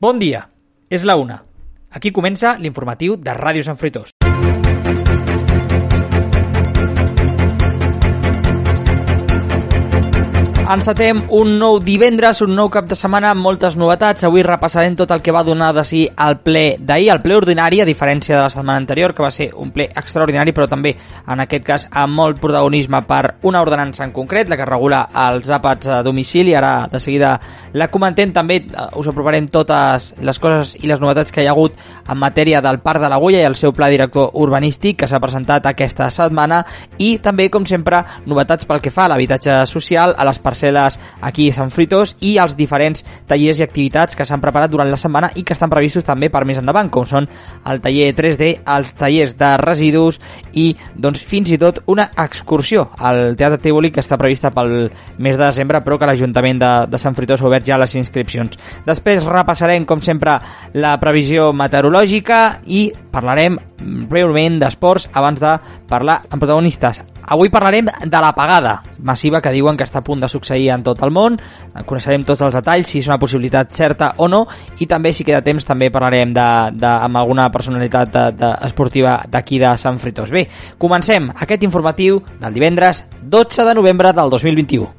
Bon dia, és la una. Aquí comença l'informatiu de Ràdio Sant Fruitós. Encetem un nou divendres, un nou cap de setmana amb moltes novetats. Avui repassarem tot el que va donar de si al ple d'ahir, el ple ordinari, a diferència de la setmana anterior, que va ser un ple extraordinari, però també, en aquest cas, amb molt protagonisme per una ordenança en concret, la que regula els àpats a domicili. Ara, de seguida, la comentem també. eh, Us aprovarem totes les coses i les novetats que hi ha hagut en matèria del Parc de l'Agulla i el seu pla director urbanístic, que s'ha presentat aquesta setmana, i també, com sempre, novetats pel que fa a l'habitatge social, a les parcel·les aquí a Sant Fritos i als diferents tallers i activitats que s'han preparat durant la setmana i que estan previstos també per més endavant, com són el taller 3D, els tallers de residus i doncs, fins i tot una excursió al Teatre Tívoli que està prevista pel mes de desembre però que l'Ajuntament de, de Sant Fritos ha obert ja les inscripcions. Després repassarem, com sempre, la previsió meteorològica i parlarem breument d'esports abans de parlar amb protagonistes. Avui parlarem de l'apagada massiva que diuen que està a punt de succeir en tot el món. Coneixerem tots els detalls, si és una possibilitat certa o no, i també, si queda temps, també parlarem de, de, amb alguna personalitat de, de, esportiva d'aquí de Sant Fritós. Bé, comencem aquest informatiu del divendres 12 de novembre del 2021.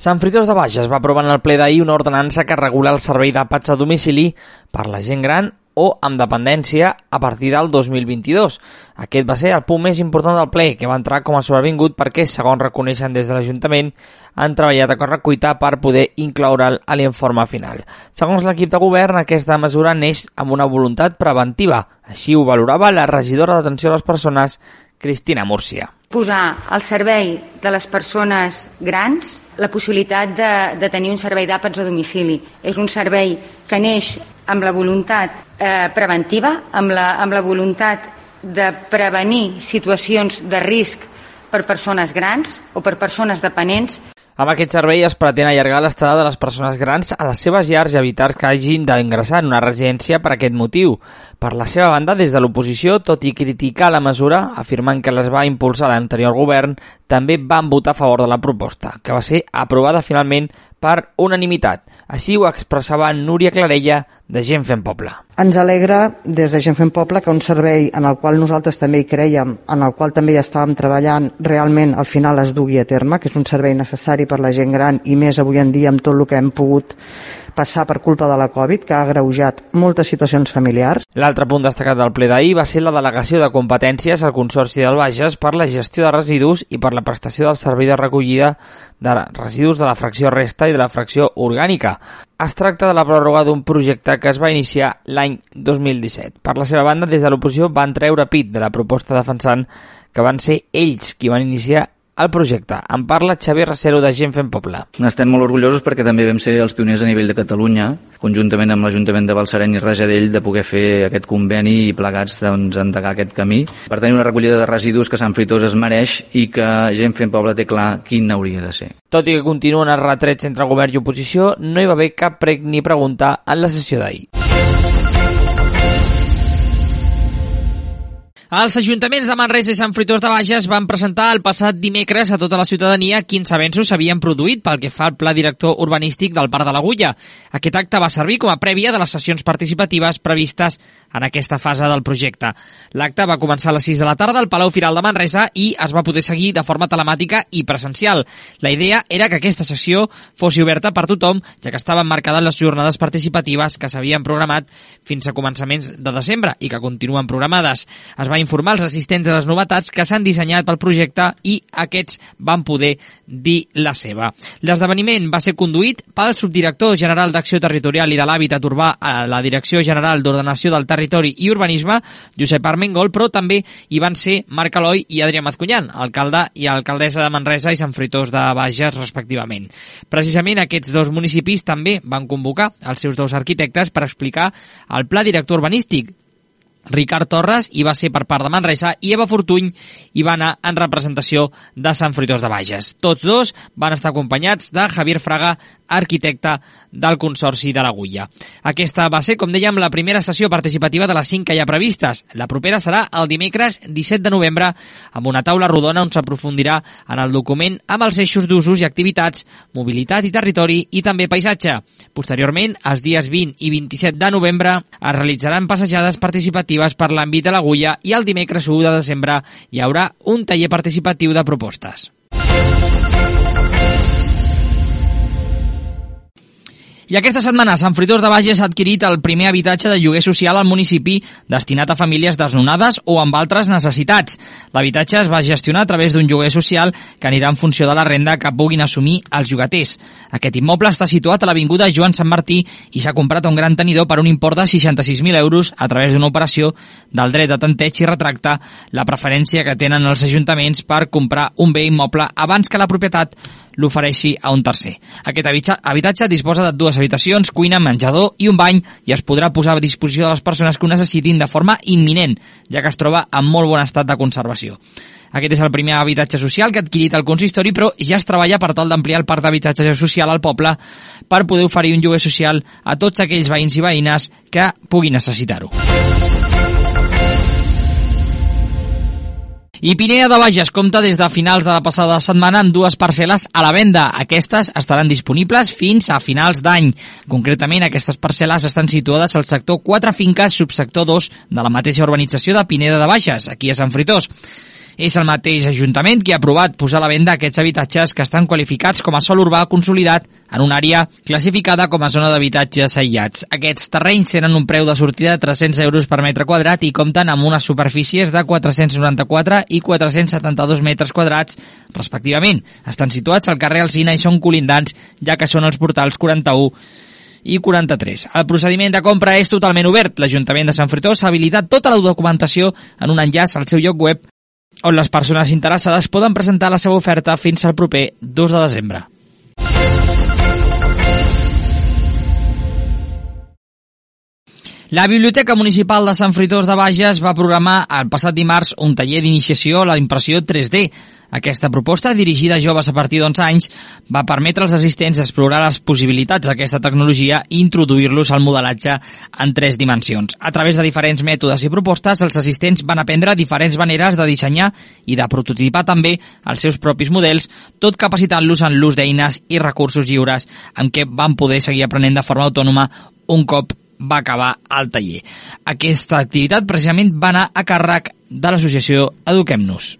Sant Fritos de Bages va aprovar en el ple d'ahir una ordenança que regula el servei d'àpats a domicili per la gent gran o amb dependència a partir del 2022. Aquest va ser el punt més important del ple, que va entrar com a sobrevingut perquè, segons reconeixen des de l'Ajuntament, han treballat a correcuita per poder incloure'l a l'informe final. Segons l'equip de govern, aquesta mesura neix amb una voluntat preventiva. Així ho valorava la regidora d'atenció a les persones, Cristina Múrcia. Posar al servei de les persones grans la possibilitat de, de tenir un servei d'àpats a domicili. És un servei que neix amb la voluntat eh, preventiva, amb la, amb la voluntat de prevenir situacions de risc per persones grans o per persones dependents amb aquest servei es pretén allargar l'estada de les persones grans a les seves llars i evitar que hagin d'ingressar en una residència per aquest motiu. Per la seva banda, des de l'oposició, tot i criticar la mesura, afirmant que les va impulsar l'anterior govern, també van votar a favor de la proposta, que va ser aprovada finalment per unanimitat. Així ho expressava Núria Clarella, de Gent Fent Poble. Ens alegra des de Gent Fent Poble que un servei en el qual nosaltres també hi creiem, en el qual també hi estàvem treballant, realment al final es dugui a terme, que és un servei necessari per la gent gran i més avui en dia amb tot el que hem pogut passar per culpa de la Covid, que ha agreujat moltes situacions familiars. L'altre punt destacat del ple d'ahir va ser la delegació de competències al Consorci del Bages per la gestió de residus i per la prestació del servei de recollida de residus de la fracció resta i de la fracció orgànica. Es tracta de la pròrroga d'un projecte que es va iniciar l'any 2017. Per la seva banda, des de l'oposició van treure pit de la proposta defensant que van ser ells qui van iniciar el projecte. En parla Xavier Racero de Gent Fent Poble. N'estem molt orgullosos perquè també vam ser els pioners a nivell de Catalunya, conjuntament amb l'Ajuntament de Balsareny i Rajadell, de poder fer aquest conveni i plegats doncs, endegar aquest camí. Per tenir una recollida de residus que Sant Fritós es mereix i que Gent Fent Poble té clar quin hauria de ser. Tot i que continuen els retrets entre govern i oposició, no hi va haver cap prec ni preguntar en la sessió d'ahir. Els ajuntaments de Manresa i Sant Fruitós de Bages van presentar el passat dimecres a tota la ciutadania quins avenços s'havien produït pel que fa al pla director urbanístic del Parc de l'Agulla. Aquest acte va servir com a prèvia de les sessions participatives previstes en aquesta fase del projecte. L'acte va començar a les 6 de la tarda al Palau Firal de Manresa i es va poder seguir de forma telemàtica i presencial. La idea era que aquesta sessió fos oberta per tothom, ja que estaven marcades les jornades participatives que s'havien programat fins a començaments de desembre i que continuen programades. Es va informar els assistents de les novetats que s'han dissenyat pel projecte i aquests van poder dir la seva. L'esdeveniment va ser conduït pel subdirector general d'Acció Territorial i de l'Hàbitat Urbà a la Direcció General d'Ordenació del Territori i Urbanisme, Josep Armengol, però també hi van ser Marc Eloi i Adrià Mazcunyan, alcalde i alcaldessa de Manresa i Sant Fruitós de Bages, respectivament. Precisament aquests dos municipis també van convocar els seus dos arquitectes per explicar el pla director urbanístic, Ricard Torres i va ser per part de Manresa i Eva Fortuny hi va anar en representació de Sant Fruitós de Bages. Tots dos van estar acompanyats de Javier Fraga, arquitecte del Consorci de l'Agulla. Aquesta va ser, com dèiem, la primera sessió participativa de les cinc que hi ha previstes. La propera serà el dimecres 17 de novembre amb una taula rodona on s'aprofundirà en el document amb els eixos d'usos i activitats, mobilitat i territori i també paisatge. Posteriorment, els dies 20 i 27 de novembre es realitzaran passejades participatives per l'àmbit de l'Agulla i el dimecres 1 de desembre hi haurà un taller participatiu de propostes. I aquesta setmana Sant Fruitós de Bages ha adquirit el primer habitatge de lloguer social al municipi destinat a famílies desnonades o amb altres necessitats. L'habitatge es va gestionar a través d'un lloguer social que anirà en funció de la renda que puguin assumir els llogaters. Aquest immoble està situat a l'Avinguda Joan Sant Martí i s'ha comprat un gran tenidor per un import de 66.000 euros a través d'una operació del dret de tanteig i retracta la preferència que tenen els ajuntaments per comprar un bé immoble abans que la propietat l'ofereixi a un tercer. Aquest habitatge disposa de dues habitacions, cuina, menjador i un bany i es podrà posar a disposició de les persones que ho necessitin de forma imminent, ja que es troba en molt bon estat de conservació. Aquest és el primer habitatge social que ha adquirit el consistori, però ja es treballa per tal d'ampliar el parc d'habitatge social al poble per poder oferir un lloguer social a tots aquells veïns i veïnes que puguin necessitar-ho. I Pineda de Bages compta des de finals de la passada setmana amb dues parcel·les a la venda. Aquestes estaran disponibles fins a finals d'any. Concretament, aquestes parcel·les estan situades al sector 4 finques, subsector 2 de la mateixa urbanització de Pineda de Bages, aquí a Sant Fritós. És el mateix Ajuntament qui ha aprovat posar a la venda aquests habitatges que estan qualificats com a sol urbà consolidat en una àrea classificada com a zona d'habitatges aïllats. Aquests terrenys tenen un preu de sortida de 300 euros per metre quadrat i compten amb unes superfícies de 494 i 472 metres quadrats, respectivament. Estan situats al carrer Alcina i són colindants, ja que són els portals 41 i 43. El procediment de compra és totalment obert. L'Ajuntament de Sant Fritós ha habilitat tota la documentació en un enllaç al seu lloc web on les persones interessades poden presentar la seva oferta fins al proper 2 de desembre. La Biblioteca Municipal de Sant Fritós de Bages va programar el passat dimarts un taller d'iniciació a la impressió 3D. Aquesta proposta, dirigida a joves a partir d'11 anys, va permetre als assistents explorar les possibilitats d'aquesta tecnologia i introduir-los al modelatge en tres dimensions. A través de diferents mètodes i propostes, els assistents van aprendre diferents maneres de dissenyar i de prototipar també els seus propis models, tot capacitant-los en l'ús d'eines i recursos lliures amb què van poder seguir aprenent de forma autònoma un cop va acabar el taller. Aquesta activitat precisament va anar a càrrec de l'associació Eduquem-nos.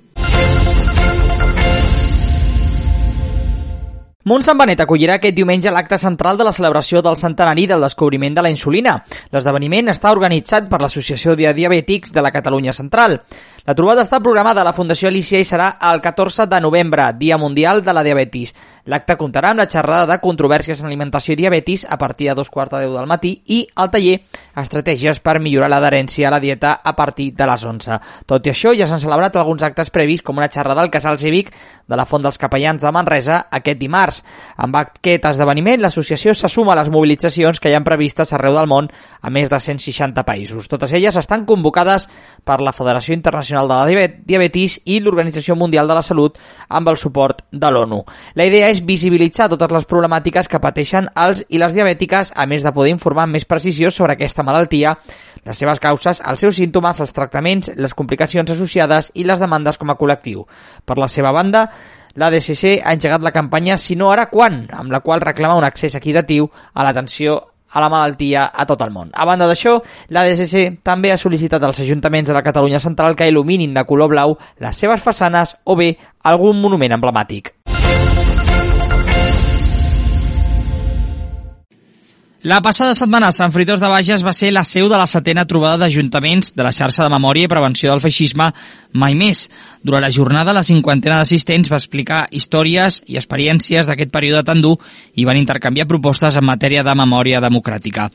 Montsant Benet acollirà aquest diumenge l'acte central de la celebració del centenari del descobriment de la insulina. L'esdeveniment està organitzat per l'Associació de Diabètics de la Catalunya Central. La trobada està programada a la Fundació Alicia i serà el 14 de novembre, Dia Mundial de la Diabetis. L'acte comptarà amb la xerrada de controvèrsies en alimentació i diabetis a partir de dos quarts de deu del matí i el taller Estratègies per millorar l'adherència a la dieta a partir de les 11. Tot i això, ja s'han celebrat alguns actes previs com una xerrada al casal cívic de la Font dels Capellans de Manresa aquest dimarts. Amb aquest esdeveniment, l'associació se suma a les mobilitzacions que hi han previstes arreu del món a més de 160 països. Totes elles estan convocades per la Federació Internacional de la Diabetis i l'Organització Mundial de la Salut amb el suport de l'ONU. La idea és visibilitzar totes les problemàtiques que pateixen els i les diabètiques, a més de poder informar amb més precisió sobre aquesta malaltia, les seves causes, els seus símptomes, els tractaments, les complicacions associades i les demandes com a col·lectiu. Per la seva banda, la DCC ha engegat la campanya Si no ara quan, amb la qual reclama un accés equitatiu a l'atenció a la malaltia a tot el món. A banda d'això, la DCC també ha sol·licitat als ajuntaments de la Catalunya Central que il·luminin de color blau les seves façanes o bé algun monument emblemàtic. La passada setmana, Sant Fritós de Bages va ser la seu de la setena trobada d'ajuntaments de la xarxa de memòria i prevenció del feixisme Mai Més. Durant la jornada, la cinquantena d'assistents va explicar històries i experiències d'aquest període tan dur i van intercanviar propostes en matèria de memòria democràtica.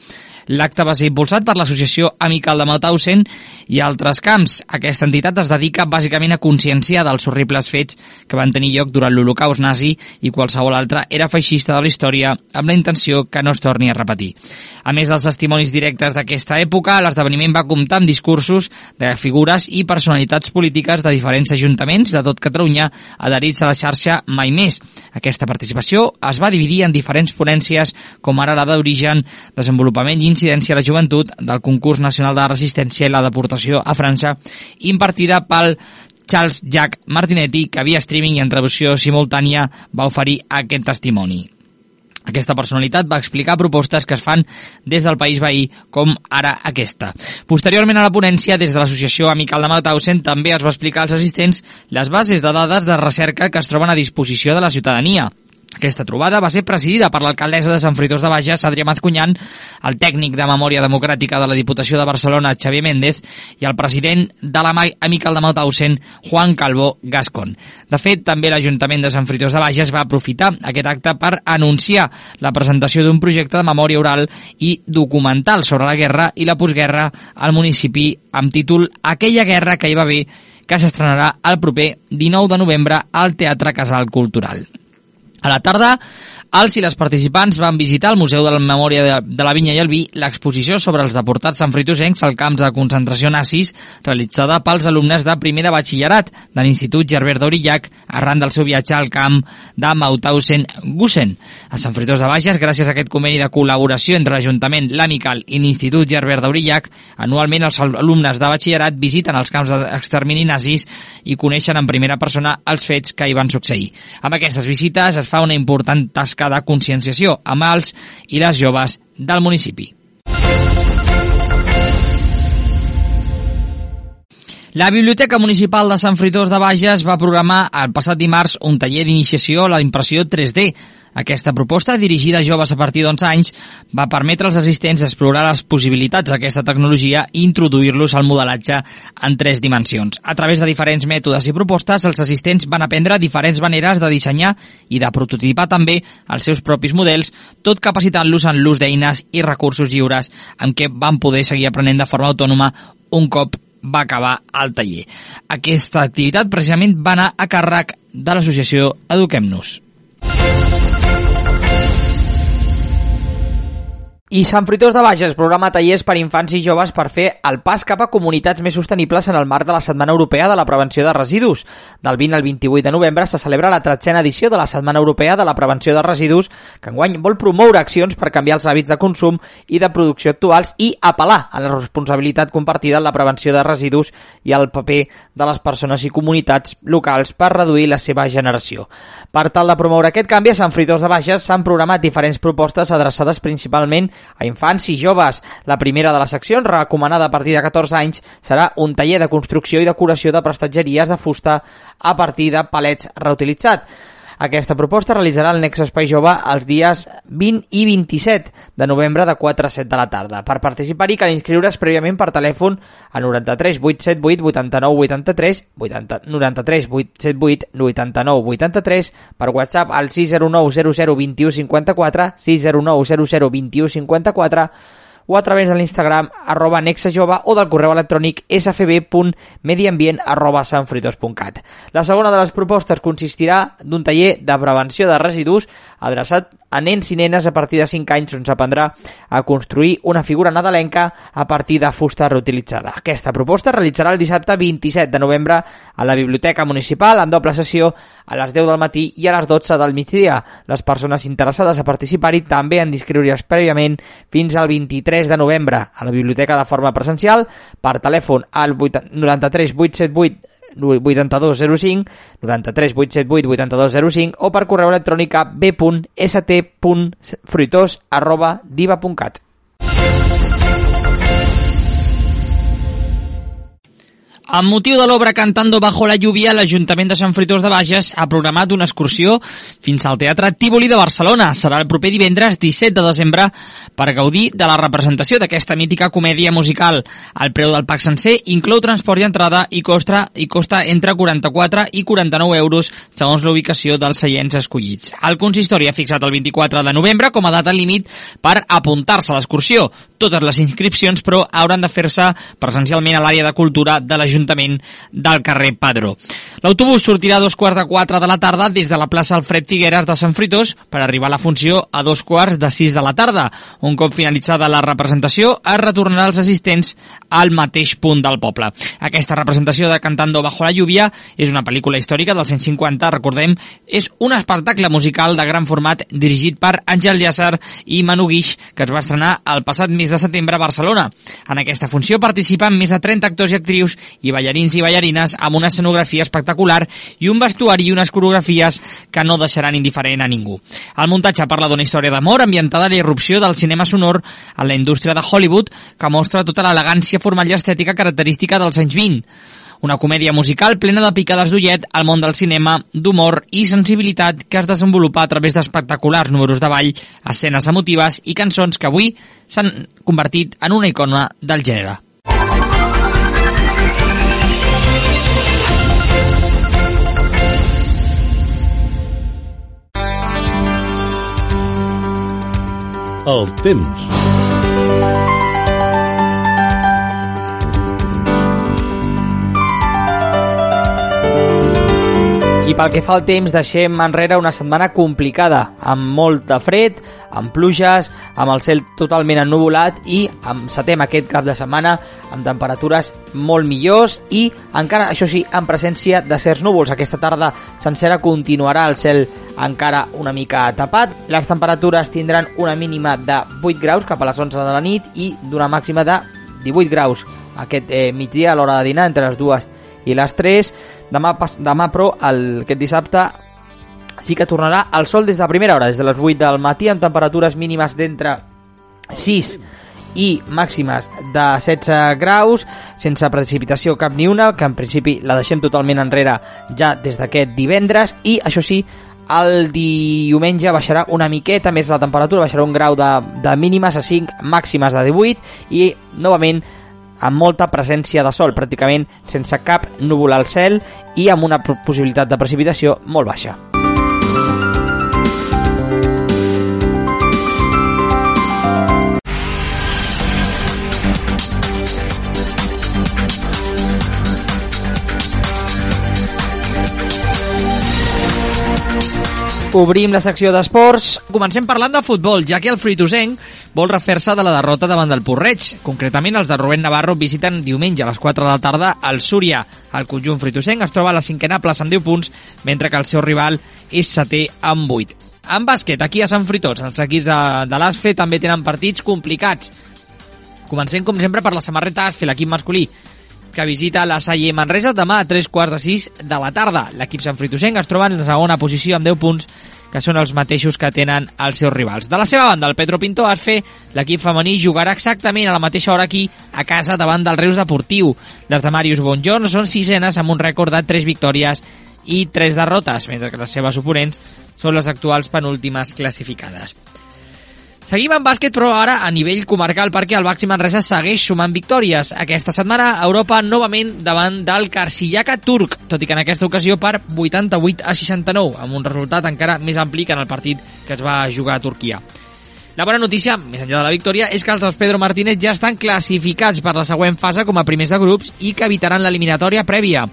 L'acte va ser impulsat per l'Associació Amical de Mauthausen i altres camps. Aquesta entitat es dedica bàsicament a conscienciar dels horribles fets que van tenir lloc durant l'Holocaust nazi i qualsevol altre era feixista de la història amb la intenció que no es torni a repetir. A més dels testimonis directes d'aquesta època, l'esdeveniment va comptar amb discursos de figures i personalitats polítiques de diferents ajuntaments de tot Catalunya adherits a la xarxa Mai Més. Aquesta participació es va dividir en diferents ponències, com ara la d'origen, desenvolupament i incidència a la joventut del concurs nacional de resistència i la deportació a França, impartida pel Charles Jack Martinetti, que via streaming i en traducció simultània va oferir aquest testimoni. Aquesta personalitat va explicar propostes que es fan des del país veí, com ara aquesta. Posteriorment a la ponència, des de l'Associació Amical de Mauthausen, també es va explicar als assistents les bases de dades de recerca que es troben a disposició de la ciutadania. Aquesta trobada va ser presidida per l'alcaldessa de Sant Fruitós de Bages, Adrià Mazcunyan, el tècnic de Memòria Democràtica de la Diputació de Barcelona, Xavier Méndez, i el president de la Amical de Mauthausen, Juan Calvo Gascon. De fet, també l'Ajuntament de Sant Fruitós de Bages va aprofitar aquest acte per anunciar la presentació d'un projecte de memòria oral i documental sobre la guerra i la postguerra al municipi amb títol Aquella guerra que hi va haver que s'estrenarà el proper 19 de novembre al Teatre Casal Cultural. A la tarda, els i les participants van visitar el Museu de la Memòria de, de la Vinya i el Vi l'exposició sobre els deportats sanfritosencs al camps de concentració nazis realitzada pels alumnes de primer de batxillerat de l'Institut Gerbert d'Aurillac arran del seu viatge al camp de Mauthausen-Gusen. A Sant Fritós de Bages, gràcies a aquest conveni de col·laboració entre l'Ajuntament, l'Amical i l'Institut Gerbert d'Aurillac, anualment els alumnes de batxillerat visiten els camps d'extermini nazis i coneixen en primera persona els fets que hi van succeir. Amb aquestes visites es fa una important tasca de conscienciació amb els i les joves del municipi. La Biblioteca Municipal de Sant Fritós de Bages va programar el passat dimarts un taller d'iniciació a la impressió 3D aquesta proposta, dirigida a joves a partir d'11 anys, va permetre als assistents explorar les possibilitats d'aquesta tecnologia i introduir-los al modelatge en tres dimensions. A través de diferents mètodes i propostes, els assistents van aprendre diferents maneres de dissenyar i de prototipar també els seus propis models, tot capacitant-los en l'ús d'eines i recursos lliures amb què van poder seguir aprenent de forma autònoma un cop va acabar el taller. Aquesta activitat precisament va anar a càrrec de l'associació Eduquem-nos. I Sant Fruitós de Bages programa tallers per infants i joves per fer el pas cap a comunitats més sostenibles en el marc de la Setmana Europea de la Prevenció de Residus. Del 20 al 28 de novembre se celebra la tretzena edició de la Setmana Europea de la Prevenció de Residus, que enguany vol promoure accions per canviar els hàbits de consum i de producció actuals i apel·lar a la responsabilitat compartida en la prevenció de residus i al paper de les persones i comunitats locals per reduir la seva generació. Per tal de promoure aquest canvi, a Sant Fruitós de Bages s'han programat diferents propostes adreçades principalment a infants i joves. La primera de les seccions, recomanada a partir de 14 anys, serà un taller de construcció i decoració de prestatgeries de fusta a partir de palets reutilitzats. Aquesta proposta realitzarà el Nexe Espai Jove els dies 20 i 27 de novembre de 4 a 7 de la tarda. Per participar-hi cal inscriure's prèviament per telèfon al 93 878 89 83 80, 93 878 89 83 per WhatsApp al 609 00 21 54 609 00 21 54 o a través de l'Instagram arroba nexajove o del correu electrònic sfb.mediambient arroba sanfritos.cat. La segona de les propostes consistirà d'un taller de prevenció de residus adreçat a nens i nenes a partir de 5 anys on s'aprendrà a construir una figura nadalenca a partir de fusta reutilitzada. Aquesta proposta es realitzarà el dissabte 27 de novembre a la Biblioteca Municipal en doble sessió a les 10 del matí i a les 12 del migdia. Les persones interessades a participar-hi també han d'inscriure's prèviament fins al 23 de novembre a la biblioteca de forma presencial per telèfon al 93 878 8205, 93 878 8205 o per correu electrònic a b.st.fruitós arroba diva.cat. Amb motiu de l'obra Cantando bajo la lluvia, l'Ajuntament de Sant Fruitós de Bages ha programat una excursió fins al Teatre Tívoli de Barcelona. Serà el proper divendres 17 de desembre per gaudir de la representació d'aquesta mítica comèdia musical. El preu del pack sencer inclou transport i entrada i costa, i costa entre 44 i 49 euros segons la ubicació dels seients escollits. El consistori ha fixat el 24 de novembre com a data límit per apuntar-se a l'excursió. Totes les inscripcions, però hauran de fer-se presencialment a l'àrea de cultura de l'Ajuntament del carrer Padró. L'autobús sortirà a dos quarts de quatre de la tarda des de la plaça Alfred Figueres de Sant Fritós per arribar a la funció a dos quarts de sis de la tarda. Un cop finalitzada la representació, es retornarà els assistents al mateix punt del poble. Aquesta representació de Cantando bajo la lluvia és una pel·lícula històrica del 150, recordem, és un espectacle musical de gran format dirigit per Àngel Llàcer i Manu Guix, que es va estrenar el passat mes de setembre a Barcelona. En aquesta funció participen més de 30 actors i actrius i ballarins i ballarines amb una escenografia espectacular i un vestuari i unes coreografies que no deixaran indiferent a ningú. El muntatge parla d'una història d'amor ambientada a la irrupció del cinema sonor en la indústria de Hollywood que mostra tota l'elegància formal i estètica característica dels anys 20. Una comèdia musical plena de picades d'ullet al món del cinema, d'humor i sensibilitat que es desenvolupa a través d'espectaculars números de ball, escenes emotives i cançons que avui s'han convertit en una icona del gènere. El temps. I pel que fa al temps, deixem enrere una setmana complicada, amb molt de fred, amb pluges, amb el cel totalment ennuvolat i amb setem aquest cap de setmana amb temperatures molt millors i encara, això sí, en presència de certs núvols. Aquesta tarda sencera continuarà el cel encara una mica tapat. Les temperatures tindran una mínima de 8 graus cap a les 11 de la nit i d'una màxima de 18 graus aquest eh, migdia a l'hora de dinar entre les dues i les 3 demà, demà però el, aquest dissabte sí que tornarà el sol des de primera hora des de les 8 del matí amb temperatures mínimes d'entre 6 i màximes de 16 graus sense precipitació cap ni una que en principi la deixem totalment enrere ja des d'aquest divendres. I això sí el diumenge baixarà una miqueta més la temperatura, baixarà un grau de, de mínimes a 5, màximes de 18 i novament amb molta presència de sol, pràcticament sense cap núvol al cel i amb una possibilitat de precipitació molt baixa. Obrim la secció d'esports. Comencem parlant de futbol, ja que el Fritosenc vol refer-se de la derrota davant del Porreig. Concretament, els de Rubén Navarro visiten diumenge a les 4 de la tarda al Súria. El conjunt fritosenc es troba a la cinquena plaça amb 10 punts, mentre que el seu rival és setè amb 8. En bàsquet, aquí a Sant Fritós, els equips de, de l'ASFE també tenen partits complicats. Comencem, com sempre, per la samarreta ASFE, l'equip masculí que visita la Salle Manresa demà a 3 quarts de 6 de la tarda. L'equip Sant Fritosenc es troba en la segona posició amb 10 punts que són els mateixos que tenen els seus rivals. De la seva banda, el Petro Pinto Asfe, l'equip femení jugarà exactament a la mateixa hora aquí, a casa, davant del Reus Deportiu. Les de Marius Bonjorn són sisenes amb un rècord de 3 victòries i 3 derrotes, mentre que les seves oponents són les actuals penúltimes classificades. Seguim amb bàsquet, però ara a nivell comarcal, perquè el Baxi Manresa segueix sumant victòries. Aquesta setmana, Europa novament davant del Karsillaca turc, tot i que en aquesta ocasió per 88 a 69, amb un resultat encara més ampli que en el partit que es va jugar a Turquia. La bona notícia, més enllà de la victòria, és que els dels Pedro Martínez ja estan classificats per la següent fase com a primers de grups i que evitaran l'eliminatòria prèvia.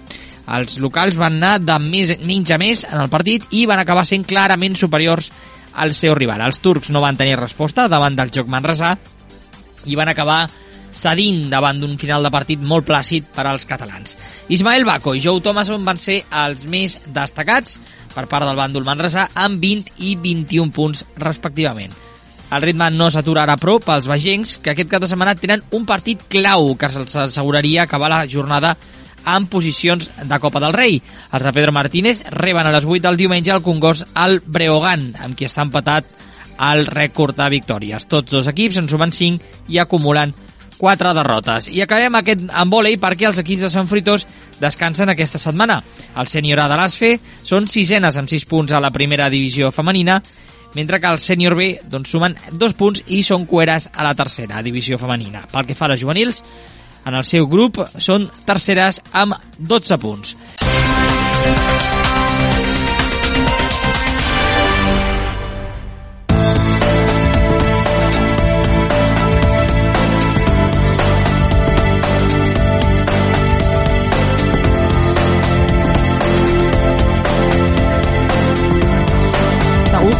Els locals van anar de més, menys a més en el partit i van acabar sent clarament superiors al seu rival. Els turcs no van tenir resposta davant del joc manresà i van acabar cedint davant d'un final de partit molt plàcid per als catalans. Ismael Baco i Joe Thomason van ser els més destacats per part del bàndol manresà amb 20 i 21 punts respectivament. El ritme no s'aturarà però pels vegencs que aquest cap de setmana tenen un partit clau que se'ls asseguraria acabar la jornada en posicions de Copa del Rei. Els de Pedro Martínez reben a les 8 del diumenge el Congost al Breogán, amb qui està empatat el rècord de victòries. Tots dos equips en sumen 5 i acumulen 4 derrotes. I acabem aquest amb vòlei perquè els equips de Sant Fritós descansen aquesta setmana. El sènior A de l'ASFE són sisenes amb 6 punts a la primera divisió femenina, mentre que el sènior B doncs, sumen 2 punts i són cueres a la tercera divisió femenina. Pel que fa a les juvenils, en el seu grup són terceres amb 12 punts.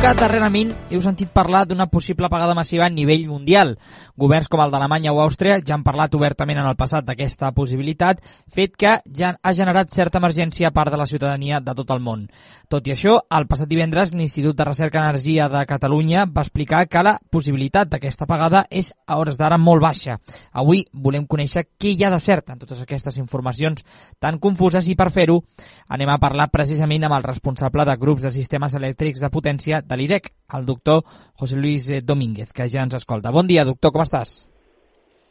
Que darrerament heu sentit parlar d'una possible apagada massiva a nivell mundial. Governs com el d'Alemanya o Àustria ja han parlat obertament en el passat d'aquesta possibilitat, fet que ja ha generat certa emergència a part de la ciutadania de tot el món. Tot i això, el passat divendres l'Institut de Recerca Energia de Catalunya va explicar que la possibilitat d'aquesta apagada és a hores d'ara molt baixa. Avui volem conèixer què hi ha de cert en totes aquestes informacions tan confuses i per fer-ho anem a parlar precisament amb el responsable de grups de sistemes elèctrics de potència de l'IREC, el doctor José Luis eh, Domínguez, que ja ens escolta. Bon dia, doctor, com estàs?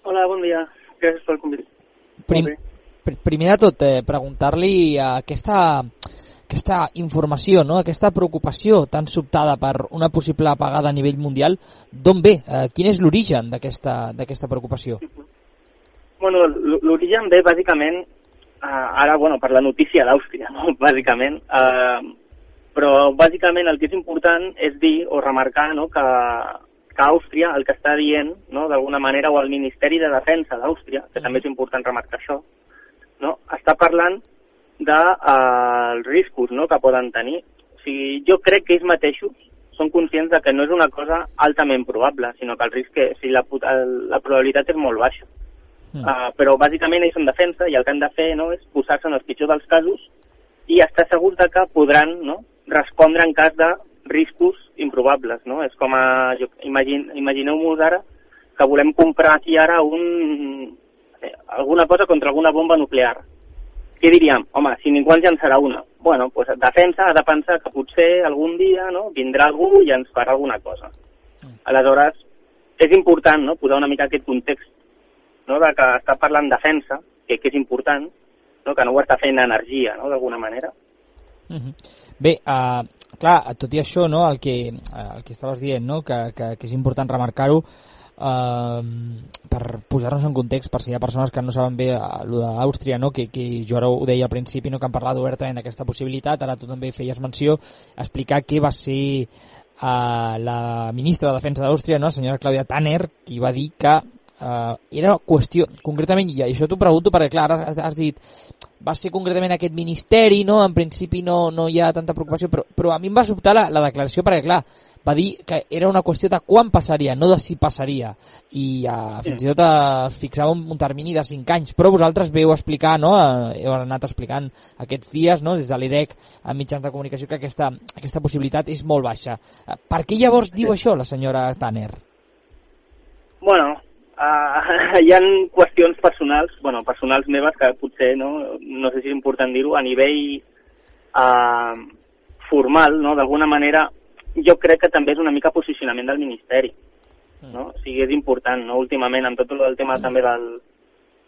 Hola, bon dia. Gràcies pel convit. Prim, pr primer de tot, eh, preguntar-li aquesta, aquesta informació, no? aquesta preocupació tan sobtada per una possible apagada a nivell mundial, d'on ve? Eh, quin és l'origen d'aquesta preocupació? Bueno, l'origen ve bàsicament, eh, ara, bueno, per la notícia d'Àustria, no? bàsicament, eh, però bàsicament el que és important és dir o remarcar no, que, que Àustria el que està dient, no, d'alguna manera, o el Ministeri de Defensa d'Àustria, que també és important remarcar això, no, està parlant dels de, uh, riscos no, que poden tenir. O sigui, jo crec que ells mateixos són conscients de que no és una cosa altament probable, sinó que el risc, és, o sigui, la, la probabilitat és molt baixa. Mm. Uh, però bàsicament ells són defensa i el que han de fer no, és posar-se en els pitjors dels casos i estar segurs de que podran no, respondre en cas de riscos improbables, no? És com a... Imagine, Imagineu-vos ara que volem comprar aquí ara un, eh, alguna cosa contra alguna bomba nuclear. Què diríem? Home, si ningú ens llançarà una. Bueno, pues defensa ha de pensar que potser algun dia no, vindrà algú i ens farà alguna cosa. Aleshores, és important no, posar una mica aquest context no, de que està parlant defensa, que, que és important, no, que no ho està fent energia, no, d'alguna manera. Uh -huh. Bé, uh, clar, tot i això, no, el que, uh, el que estaves dient, no, que, que, que és important remarcar-ho, uh, per posar-nos en context, per si hi ha persones que no saben bé el d'Àustria, no? que, que jo ara ho deia al principi, no? que han parlat obertament d'aquesta possibilitat, ara tu també feies menció, explicar què va ser uh, la ministra de Defensa d'Àustria, no? la senyora Claudia Tanner, qui va dir que uh, era qüestió, concretament, i això t'ho pregunto perquè clar, has, has dit va ser concretament aquest ministeri, no? en principi no, no hi ha tanta preocupació, però, però a mi em va sobtar la, la declaració perquè, clar, va dir que era una qüestió de quan passaria, no de si passaria, i uh, fins i tot uh, fixava un, un termini de 5 anys, però vosaltres veu explicar, no? Uh, heu anat explicant aquests dies, no? des de l'IDEC a mitjans de comunicació, que aquesta, aquesta possibilitat és molt baixa. Uh, per què llavors diu això la senyora Tanner? Bueno, Uh, hi han qüestions personals, bueno, personals meves que potser, no, no sé si és important dir-ho, a nivell uh, formal, no, d'alguna manera, jo crec que també és una mica posicionament del Ministeri. No? O sigui, és important, no? últimament, amb tot el tema també del,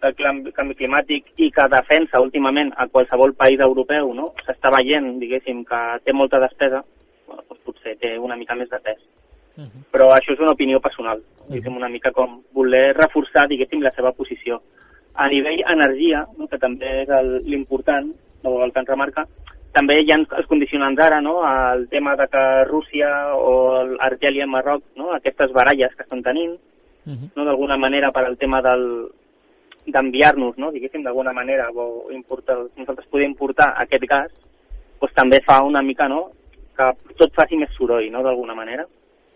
del canvi climàtic i que defensa últimament a qualsevol país europeu, no? s'està veient, diguéssim, que té molta despesa, bueno, doncs potser té una mica més de pes. Uh -huh. Però això és una opinió personal, uh -huh. una mica com voler reforçar, diguéssim, la seva posició. A nivell energia, no, que també és l'important, o el que ens remarca, també hi ha els condicionants ara, no? el tema de que Rússia o Argèlia, Marroc, no? aquestes baralles que estan tenint, uh -huh. no? d'alguna manera per al tema del d'enviar-nos, no? diguéssim, d'alguna manera, o importar, nosaltres podem importar aquest gas, doncs també fa una mica no? que tot faci més soroll, no? d'alguna manera.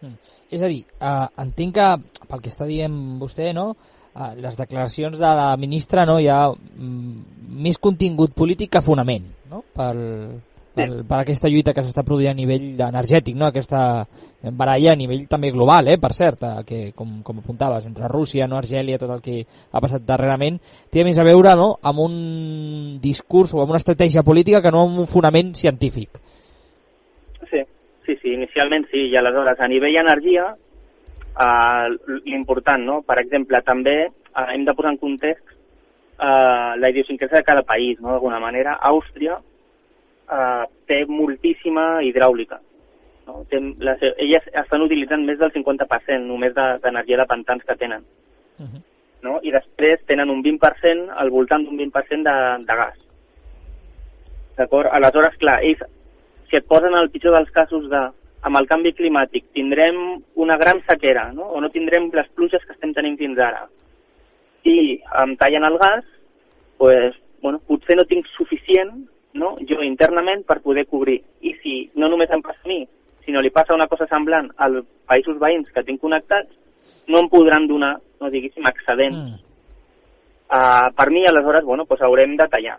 Mm. És a dir, eh, entenc que, pel que està dient vostè, no, eh, les declaracions de la ministra no, hi ha mm, més contingut polític que fonament no? pel, pel, per aquesta lluita que s'està produint a nivell energètic, no? aquesta baralla a nivell també global, eh, per cert, eh, que com, com apuntaves, entre Rússia, no Argèlia, tot el que ha passat darrerament, té més a veure no, amb un discurs o amb una estratègia política que no amb un fonament científic. Sí, sí, inicialment sí, i aleshores a nivell energia, eh, l'important, no? Per exemple, també eh, hem de posar en context eh, la idiosincrasia de cada país, no? D'alguna manera, Àustria eh, té moltíssima hidràulica. No? Té, les, elles estan utilitzant més del 50% només d'energia de, de pantans que tenen. Uh -huh. no? I després tenen un 20%, al voltant d'un 20% de, de gas. D'acord? Aleshores, clar, ells si et posen el pitjor dels casos de amb el canvi climàtic tindrem una gran sequera, no? o no tindrem les pluges que estem tenint fins ara, i em tallen el gas, pues, bueno, potser no tinc suficient no? jo internament per poder cobrir. I si no només em passa a mi, sinó li li passa una cosa semblant als països veïns que tinc connectats, no em podran donar, no diguéssim, excedents. Mm. Uh, per mi, aleshores, bueno, doncs haurem de tallar.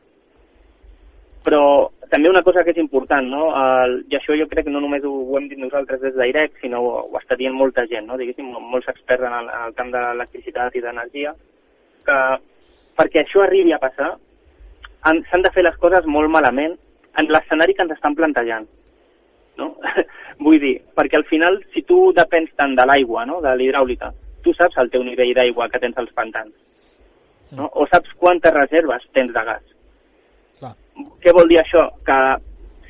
Però també una cosa que és important, no? El, i això jo crec que no només ho, ho hem dit nosaltres des d'IREC, sinó ho, ho està dient molta gent, no? diguéssim, molts experts en el, en el camp de l'electricitat i d'energia, que perquè això arribi a passar s'han de fer les coses molt malament en l'escenari que ens estan plantejant. No? Vull dir, perquè al final, si tu depens tant de l'aigua, no? de l'hidràulica, tu saps el teu nivell d'aigua que tens als pantans, no? o saps quantes reserves tens de gas què vol dir això? Que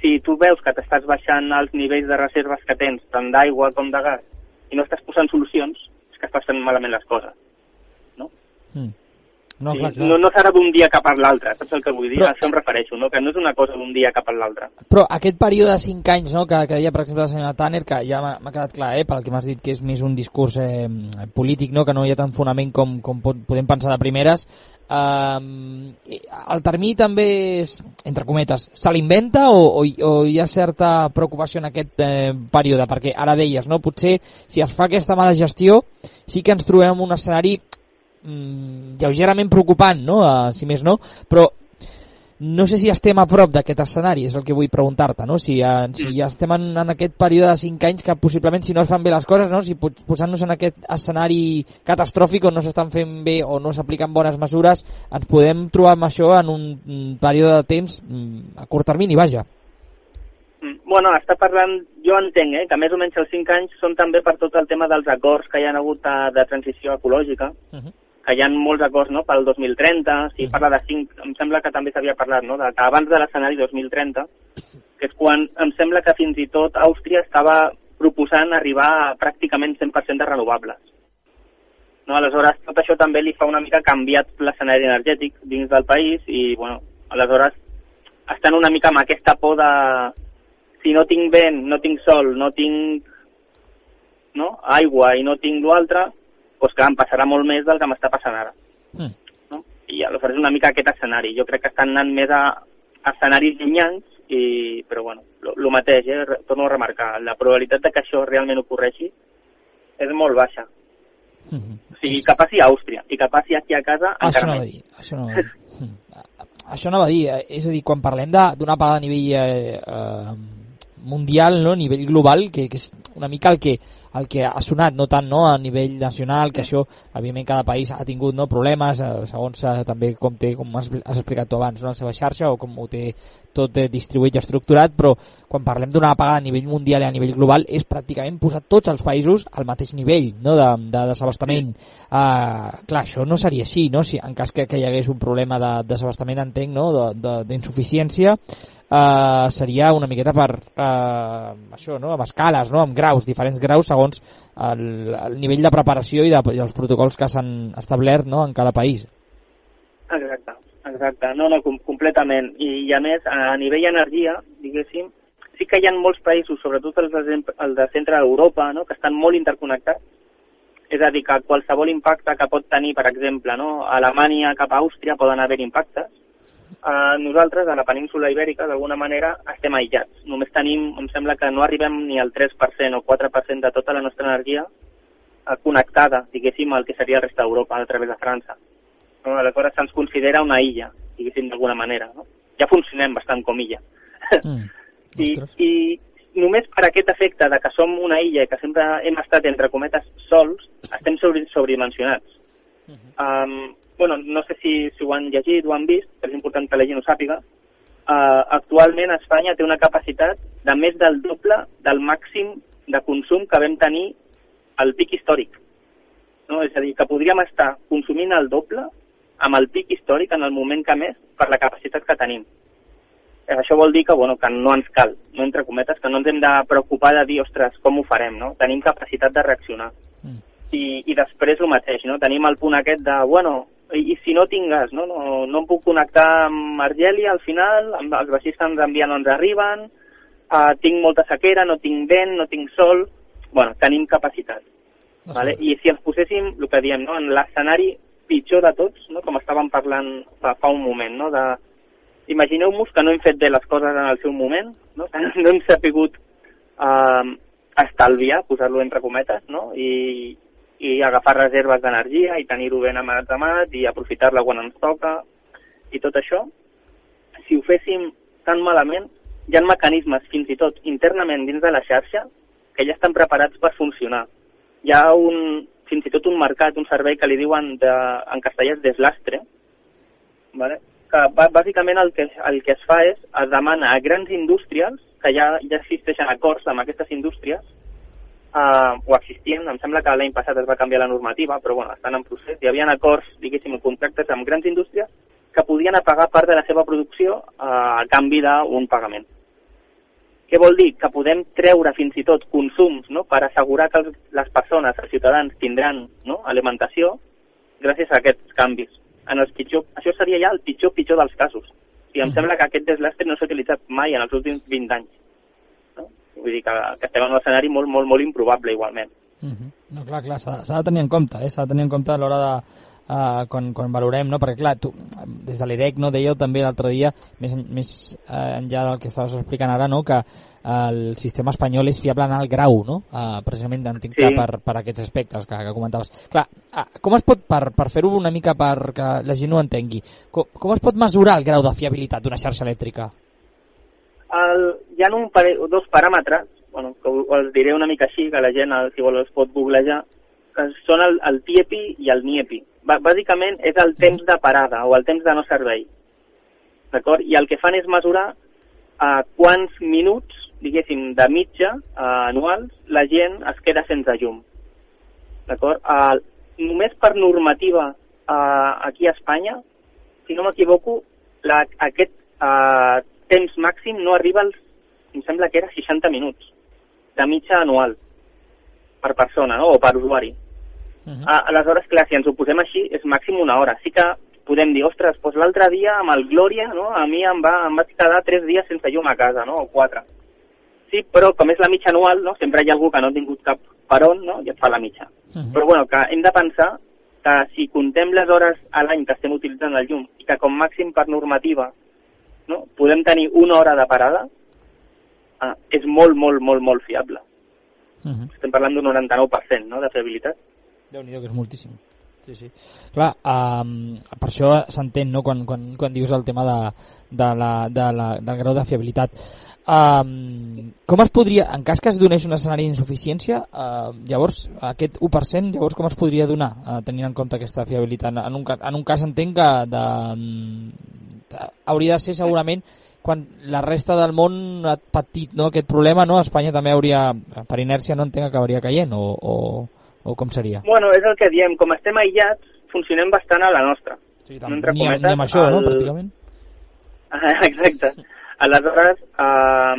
si tu veus que t'estàs baixant els nivells de reserves que tens, tant d'aigua com de gas, i no estàs posant solucions, és que estàs fent malament les coses. No? Mm. No, clar, clar. no, no serà d'un dia cap a l'altre, saps el que vull dir? Però, a això em refereixo, no? que no és una cosa d'un dia cap a l'altre. Però aquest període de 5 anys no? que, que deia, per exemple, la senyora Tanner, que ja m'ha quedat clar, eh, pel que m'has dit que és més un discurs eh, polític, no? que no hi ha tant fonament com, com pot, podem pensar de primeres, Uh, el termini també és, entre cometes, se l'inventa o, o, o hi ha certa preocupació en aquest eh, període? Perquè ara deies, no? potser si es fa aquesta mala gestió sí que ens trobem un escenari mm, lleugerament preocupant, no? Uh, si més no, però no sé si estem a prop d'aquest escenari, és el que vull preguntar-te, no? Si, uh, si ja estem en, en aquest període de 5 anys que possiblement si no es fan bé les coses, no? si posant-nos en aquest escenari catastròfic on no s'estan fent bé o no s'apliquen bones mesures, ens podem trobar amb això en un, període de temps mm, a curt termini, vaja. Mm, bueno, està parlant, jo entenc, eh, que més o menys els 5 anys són també per tot el tema dels acords que hi ha hagut de, de transició ecològica, uh -huh que hi ha molts acords no, pel 2030, si mm. parla de 5, em sembla que també s'havia parlat, no, de, que abans de l'escenari 2030, que és quan em sembla que fins i tot Àustria estava proposant arribar a pràcticament 100% de renovables. No, aleshores, tot això també li fa una mica canviat l'escenari energètic dins del país i, bueno, aleshores estan una mica amb aquesta por de si no tinc vent, no tinc sol, no tinc no, aigua i no tinc l'altre, doncs clar, em passarà molt més del que m'està passant ara. Mm. No? I aleshores és una mica aquest escenari. Jo crec que estan anant més a, a escenaris llunyans, i, però bueno, el mateix, eh? torno a remarcar, la probabilitat de que això realment ocorreixi és molt baixa. Mm -hmm. O sigui, que passi a Àustria i que passi aquí a casa això encara no. Això no dir, hmm. això no va dir, eh, és a dir, quan parlem d'una paga a nivell eh, eh, mundial, no? a nivell global, que, que és una mica el que, el que ha sonat, no tant no, a nivell nacional, que això, evidentment, cada país ha tingut no, problemes, eh, segons eh, també com té, com has, has explicat tu abans, no, la seva xarxa, o com ho té tot eh, distribuït i estructurat, però quan parlem d'una apagada a nivell mundial i a nivell global és pràcticament posar tots els països al mateix nivell no, de, de desabastament. Uh, clar, això no seria així, no? si en cas que, que hi hagués un problema de desabastament, entenc, no? d'insuficiència, eh, seria una miqueta per eh, això, no? amb escales, no? amb graus, diferents graus segons el, el nivell de preparació i, de, i els protocols que s'han establert no? en cada país. Exacte, exacte. No, no, com, completament. I, I a més, a nivell energia, diguéssim, sí que hi ha molts països, sobretot els de, el de centre d'Europa, no? que estan molt interconnectats, és a dir, que qualsevol impacte que pot tenir, per exemple, no? a Alemanya cap a Àustria poden haver impactes, eh, nosaltres, a la península ibèrica, d'alguna manera, estem aïllats. Només tenim, em sembla que no arribem ni al 3% o 4% de tota la nostra energia eh, connectada, diguéssim, al que seria el resta d'Europa a través de França. No? Aleshores se'ns considera una illa, diguéssim, d'alguna manera. No? Ja funcionem bastant com illa. Mm, I, I només per aquest efecte de que som una illa i que sempre hem estat, entre cometes, sols, estem sobre, sobredimensionats. Uh -huh. um, bueno, no sé si, si ho han llegit o han vist, però és important que la gent ho sàpiga, uh, actualment Espanya té una capacitat de més del doble del màxim de consum que vam tenir al pic històric. No? És a dir, que podríem estar consumint el doble amb el pic històric en el moment que més per la capacitat que tenim. Eh, això vol dir que, bueno, que no ens cal, no entre cometes, que no ens hem de preocupar de dir, ostres, com ho farem, no? Tenim capacitat de reaccionar. Mm. I, I després el mateix, no? Tenim el punt aquest de, bueno, i, si no tinc gas, no? No, no em puc connectar amb Argèlia al final, amb els vaixells que ens envien no ens arriben, uh, tinc molta sequera, no tinc vent, no tinc sol... bueno, tenim capacitat. No vale? I si ens poséssim, el que diem, no? en l'escenari pitjor de tots, no? com estàvem parlant fa, fa un moment, no? de Imagineu-vos que no hem fet bé les coses en el seu moment, no, no hem sapigut uh, estalviar, posar-lo entre cometes, no? I, i agafar reserves d'energia i tenir-ho ben amat i aprofitar-la quan ens toca i tot això, si ho féssim tan malament, hi ha mecanismes fins i tot internament dins de la xarxa que ja estan preparats per funcionar. Hi ha un, fins i tot un mercat, un servei que li diuen de, en castellà és deslastre, vale? que bàsicament el que, el que es fa és es demana a grans indústries, que ja, ja existeixen acords amb aquestes indústries, eh, o existien, em sembla que l'any passat es va canviar la normativa, però bueno, estan en procés, hi havia acords, diguéssim, contractes amb grans indústries que podien apagar part de la seva producció eh, a canvi d'un pagament. Què vol dir? Que podem treure fins i tot consums no? per assegurar que les persones, els ciutadans, tindran no? alimentació gràcies a aquests canvis. En els pitjor, això seria ja el pitjor pitjor dels casos. I em mm. sembla que aquest deslastre no s'ha utilitzat mai en els últims 20 anys. Vull dir que, que estem en un escenari molt, molt, molt improbable igualment. Mm -hmm. No, clar, clar, s'ha de tenir en compte, eh? s'ha de tenir en compte a l'hora de, uh, quan, quan valorem, no? perquè clar, tu, des de l'IREC no, dèieu també l'altre dia, més, més uh, enllà del que estaves explicant ara, no? que el sistema espanyol és fiable en el grau, no? Uh, precisament entenc sí. per, per aquests aspectes que, que comentaves. Clar, uh, com es pot, per, per fer-ho una mica perquè la gent ho entengui, com, com es pot mesurar el grau de fiabilitat d'una xarxa elèctrica? El, hi ha un pare, dos paràmetres, bueno, que els diré una mica així, que la gent, si vol, els pot googlejar, que són el, el TIEPI i el NIEPI bàsicament és el temps de parada o el temps de no servei. D'acord? I el que fan és mesurar a uh, quants minuts, diguéssim, de mitja uh, anuals la gent es queda sense llum. D'acord? Uh, només per normativa uh, aquí a Espanya, si no m'equivoco, aquest uh, temps màxim no arriba als, em sembla que era 60 minuts de mitja anual per persona no? o per usuari. Uh -huh. ah, aleshores, clar, si ens ho posem així, és màxim una hora. Sí que podem dir, ostres, doncs l'altre dia amb el Glòria, no? a mi em, va, em vaig quedar tres dies sense llum a casa, no? o quatre. Sí, però com és la mitja anual, no? sempre hi ha algú que no ha tingut cap per on no? i et fa la mitja. Uh -huh. Però bueno, que hem de pensar que si contem les hores a l'any que estem utilitzant el llum i que com màxim per normativa no? podem tenir una hora de parada, eh, és molt, molt, molt, molt fiable. Uh -huh. Estem parlant d'un 99% no? de fiabilitat déu nhi que és moltíssim. Sí, sí. Clar, um, per això s'entén no? quan, quan, quan dius el tema de, de la, de la, del grau de fiabilitat. Um, com es podria, en cas que es donés un escenari d'insuficiència, uh, llavors aquest 1%, llavors com es podria donar, uh, tenint en compte aquesta fiabilitat? En un, en un cas entenc que de, de, hauria de ser segurament quan la resta del món ha patit no, aquest problema, no? Espanya també hauria, per inèrcia no entenc, acabaria caient o, o, o com seria? Bueno, és el que diem, com estem aïllats, funcionem bastant a la nostra. Sí, tant, ni, cometes, ni amb això, el... no, pràcticament? Exacte. Aleshores, eh,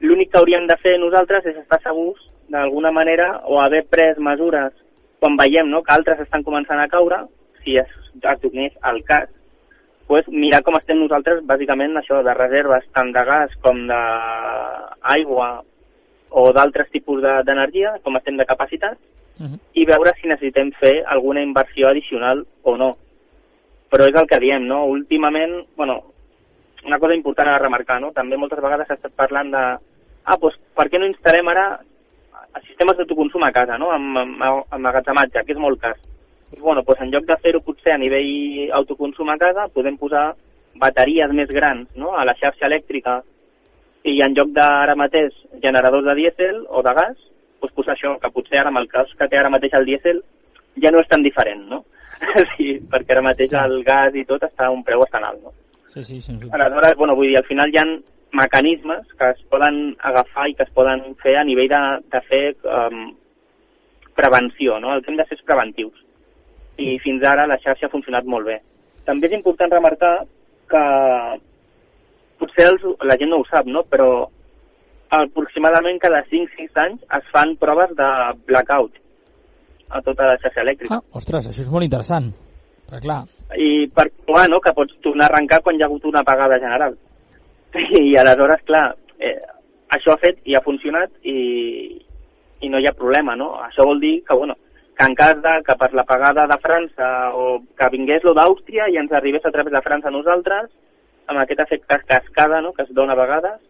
l'únic que hauríem de fer nosaltres és estar segurs, d'alguna manera, o haver pres mesures quan veiem no, que altres estan començant a caure, si es, es donés el cas, pues, mirar com estem nosaltres, bàsicament, això de reserves tant de gas com d'aigua o d'altres tipus d'energia, de, com estem de capacitat, uh -huh. i veure si necessitem fer alguna inversió addicional o no. Però és el que diem, no? Últimament, bueno, una cosa important a remarcar, no? També moltes vegades s'ha estat parlant de ah, doncs per què no instal·lem ara sistemes d'autoconsum a casa, no? Amb, amb, amb magatzematge, que és molt car. I, bueno, doncs en lloc de fer-ho potser a nivell autoconsum a casa, podem posar bateries més grans no? a la xarxa elèctrica i en lloc d'ara mateix generadors de dièsel o de gas, doncs posar això, que potser ara amb el cas que té ara mateix el dièsel ja no és tan diferent, no? sí, perquè ara mateix el gas i tot està a un preu bastant alt, no? Sí, sí, sí. sí. Aleshores, bueno, vull dir, al final hi ha mecanismes que es poden agafar i que es poden fer a nivell de, de fer um, prevenció, no? El que hem de fer és preventius. I fins ara la xarxa ha funcionat molt bé. També és important remarcar que potser els, la gent no ho sap, no? però aproximadament cada 5-6 anys es fan proves de blackout a tota la xarxa elèctrica. Ah, ostres, això és molt interessant. Però clar... I per provar, no?, que pots tornar a arrencar quan hi ha hagut una apagada general. I aleshores, clar, eh, això ha fet i ha funcionat i, i no hi ha problema, no? Això vol dir que, bueno, que en cas de que per l'apagada de França o que vingués lo d'Àustria i ens arribés a través de França a nosaltres, amb aquest efecte cascada no?, que es dona a vegades,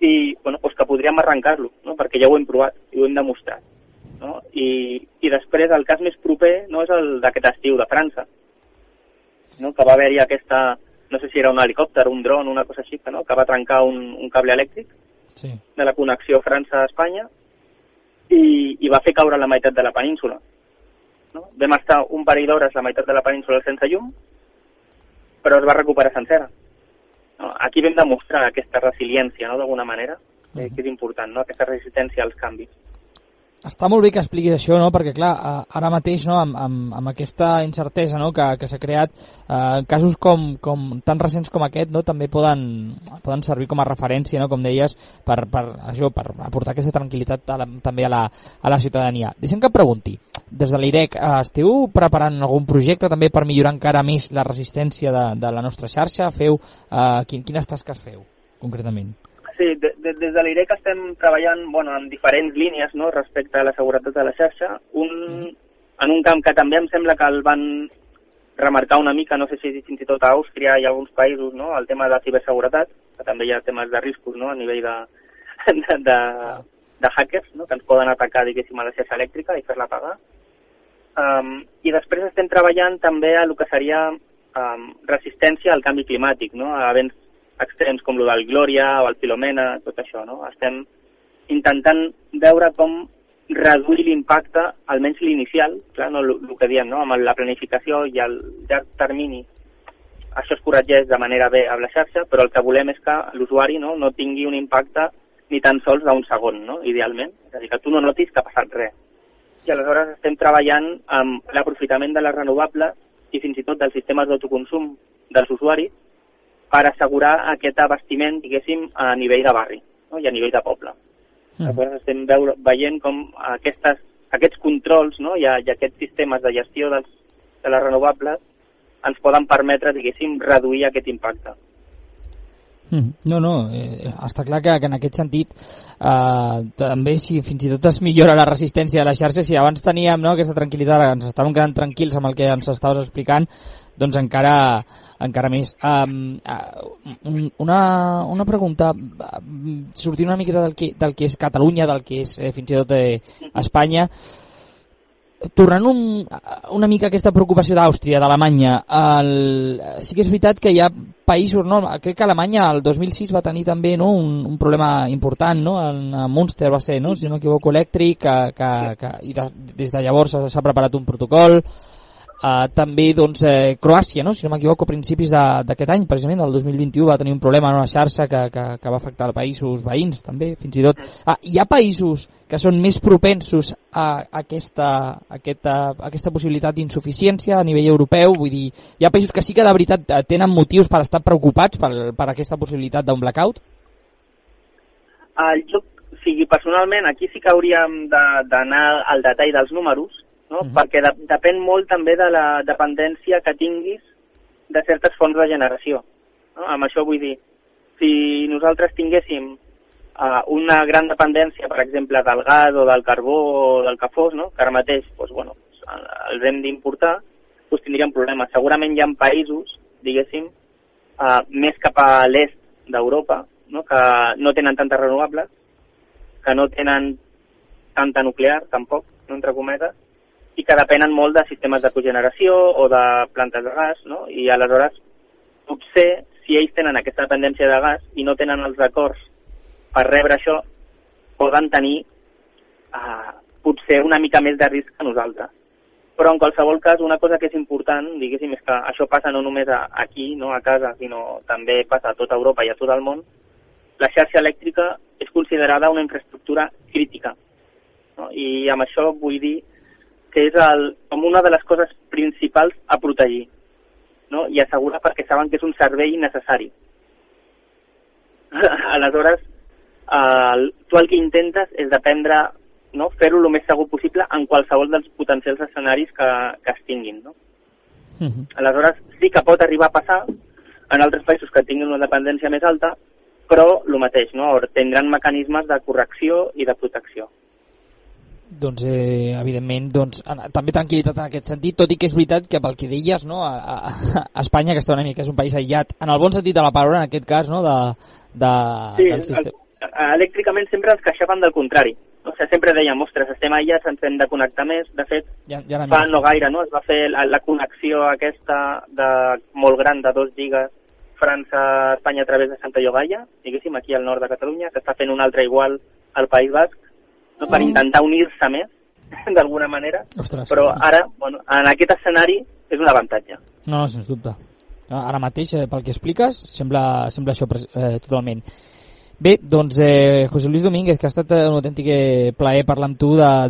i bueno, doncs que podríem arrencar-lo, no? perquè ja ho hem provat i ho hem demostrat. No? I, I després el cas més proper no és el d'aquest estiu de França, no? que va haver-hi aquesta, no sé si era un helicòpter, un dron, una cosa així, no? que va trencar un, un cable elèctric Sí. de la connexió França-Espanya i, i va fer caure la meitat de la península. No? Vam estar un parell d'hores la meitat de la península sense llum, però es va recuperar sencera. No? Aquí vam demostrar aquesta resiliència, no?, d'alguna manera, eh, que és important, no?, aquesta resistència als canvis. Està molt bé que expliquis això, no? perquè clar, ara mateix no, amb, amb, amb aquesta incertesa no? que, que s'ha creat, eh, casos com, com tan recents com aquest no? també poden, poden servir com a referència, no? com deies, per, per, això, per aportar aquesta tranquil·litat a la, també a la, a la ciutadania. Deixem que pregunti, des de l'IREC, eh, esteu preparant algun projecte també per millorar encara més la resistència de, de la nostra xarxa? Feu, eh, quin, quines tasques feu, concretament? Sí, de, de, des de l'IREC estem treballant bueno, en diferents línies no, respecte a la seguretat de la xarxa. Un, en un camp que també em sembla que el van remarcar una mica, no sé si fins i tot a Àustria i a alguns països, no, el tema de ciberseguretat, que també hi ha temes de riscos no, a nivell de, de, de, de hackers, no, que ens poden atacar, diguéssim, a la xarxa elèctrica i fer-la pagar. Um, I després estem treballant també a el que seria um, resistència al canvi climàtic, no, a events extrems com el del Glòria o el Filomena, tot això, no? Estem intentant veure com reduir l'impacte, almenys l'inicial, clar, no, el, que diem, no? amb la planificació i el llarg termini, això es corregeix de manera bé amb la xarxa, però el que volem és que l'usuari no, no tingui un impacte ni tan sols d'un segon, no? idealment. És a dir, que tu no notis que ha passat res. I aleshores estem treballant amb l'aprofitament de les renovables i fins i tot dels sistemes d'autoconsum dels usuaris per assegurar aquest abastiment, diguéssim, a nivell de barri no? i a nivell de poble. Mm. Llavors estem veure, veient com aquestes, aquests controls no? I, i aquests sistemes de gestió dels, de les renovables ens poden permetre, diguéssim, reduir aquest impacte. Mm. No, no, eh, està clar que, que en aquest sentit eh, també si fins i tot es millora la resistència de la xarxa, si abans teníem no, aquesta tranquil·litat, ens estàvem quedant tranquils amb el que ens estaves explicant, doncs encara, encara més. Um, uh, una, una pregunta, sortint una miqueta del que, del que és Catalunya, del que és eh, fins i tot eh, Espanya, tornant un, una mica aquesta preocupació d'Àustria, d'Alemanya, sí que és veritat que hi ha països, no? crec que Alemanya el 2006 va tenir també no? un, un problema important, no? en Munster va ser, no? si no m'equivoco, elèctric, que, que, que, i de, des de llavors s'ha preparat un protocol, Uh, també doncs, eh, Croàcia, no? si no m'equivoco, a principis d'aquest any, precisament, el 2021, va tenir un problema en una xarxa que, que, que va afectar els països veïns, també, fins i tot. Uh, hi ha països que són més propensos a aquesta, a aquesta, a aquesta possibilitat d'insuficiència a nivell europeu, vull dir, hi ha països que sí que de veritat tenen motius per estar preocupats per, per aquesta possibilitat d'un blackout? Uh, jo, o sigui, personalment, aquí sí que hauríem d'anar al detall dels números, no? Uh -huh. perquè de, depèn molt també de la dependència que tinguis de certes fonts de generació. No? Amb això vull dir, si nosaltres tinguéssim uh, una gran dependència, per exemple, del gas o del carbó o del que fos, no? que ara mateix doncs, bueno, els hem d'importar, doncs tindríem problemes. Segurament hi ha països, diguéssim, uh, més cap a l'est d'Europa, no? que no tenen tantes renovables, que no tenen tanta nuclear, tampoc, no entre cometes, i que depenen molt de sistemes de cogeneració o de plantes de gas, no? I aleshores, potser, si ells tenen aquesta dependència de gas i no tenen els acords per rebre això, poden tenir uh, potser una mica més de risc que nosaltres. Però en qualsevol cas, una cosa que és important, diguéssim, és que això passa no només a, aquí, no a casa, sinó també passa a tota Europa i a tot el món, la xarxa elèctrica és considerada una infraestructura crítica. No? I amb això vull dir que és el, com una de les coses principals a protegir no? i assegurar perquè saben que és un servei necessari. Aleshores, eh, tu el que intentes és dependre, no? fer-ho el més segur possible en qualsevol dels potencials escenaris que, que es tinguin. No? Uh -huh. Aleshores, sí que pot arribar a passar en altres països que tinguin una dependència més alta, però el mateix, no? tindran mecanismes de correcció i de protecció doncs eh, evidentment doncs, també tranquil·litat en aquest sentit, tot i que és veritat que pel que deies, no, a, a, a Espanya, que està una mica és un país aïllat, en el bon sentit de la paraula, en aquest cas, no, de, de, sí, del sistema. eh, elèctricament sempre ens queixaven del contrari. O sigui, sempre dèiem, ostres, estem aïllats, ens hem de connectar més. De fet, Ja, ja fa no gaire, no? Es va fer la, la connexió aquesta de, molt gran de dos gigas França-Espanya a través de Santa Llogaia, diguéssim, aquí al nord de Catalunya, s'està fent una altra igual al País Basc, no? per intentar unir-se més, d'alguna manera, Ostres. però ara, bueno, en aquest escenari és un avantatge. No, no, sens dubte. Ara mateix, eh, pel que expliques, sembla, sembla això eh, totalment. Bé, doncs, eh, José Luis Domínguez, que ha estat eh, un autèntic eh, plaer parlar amb tu de-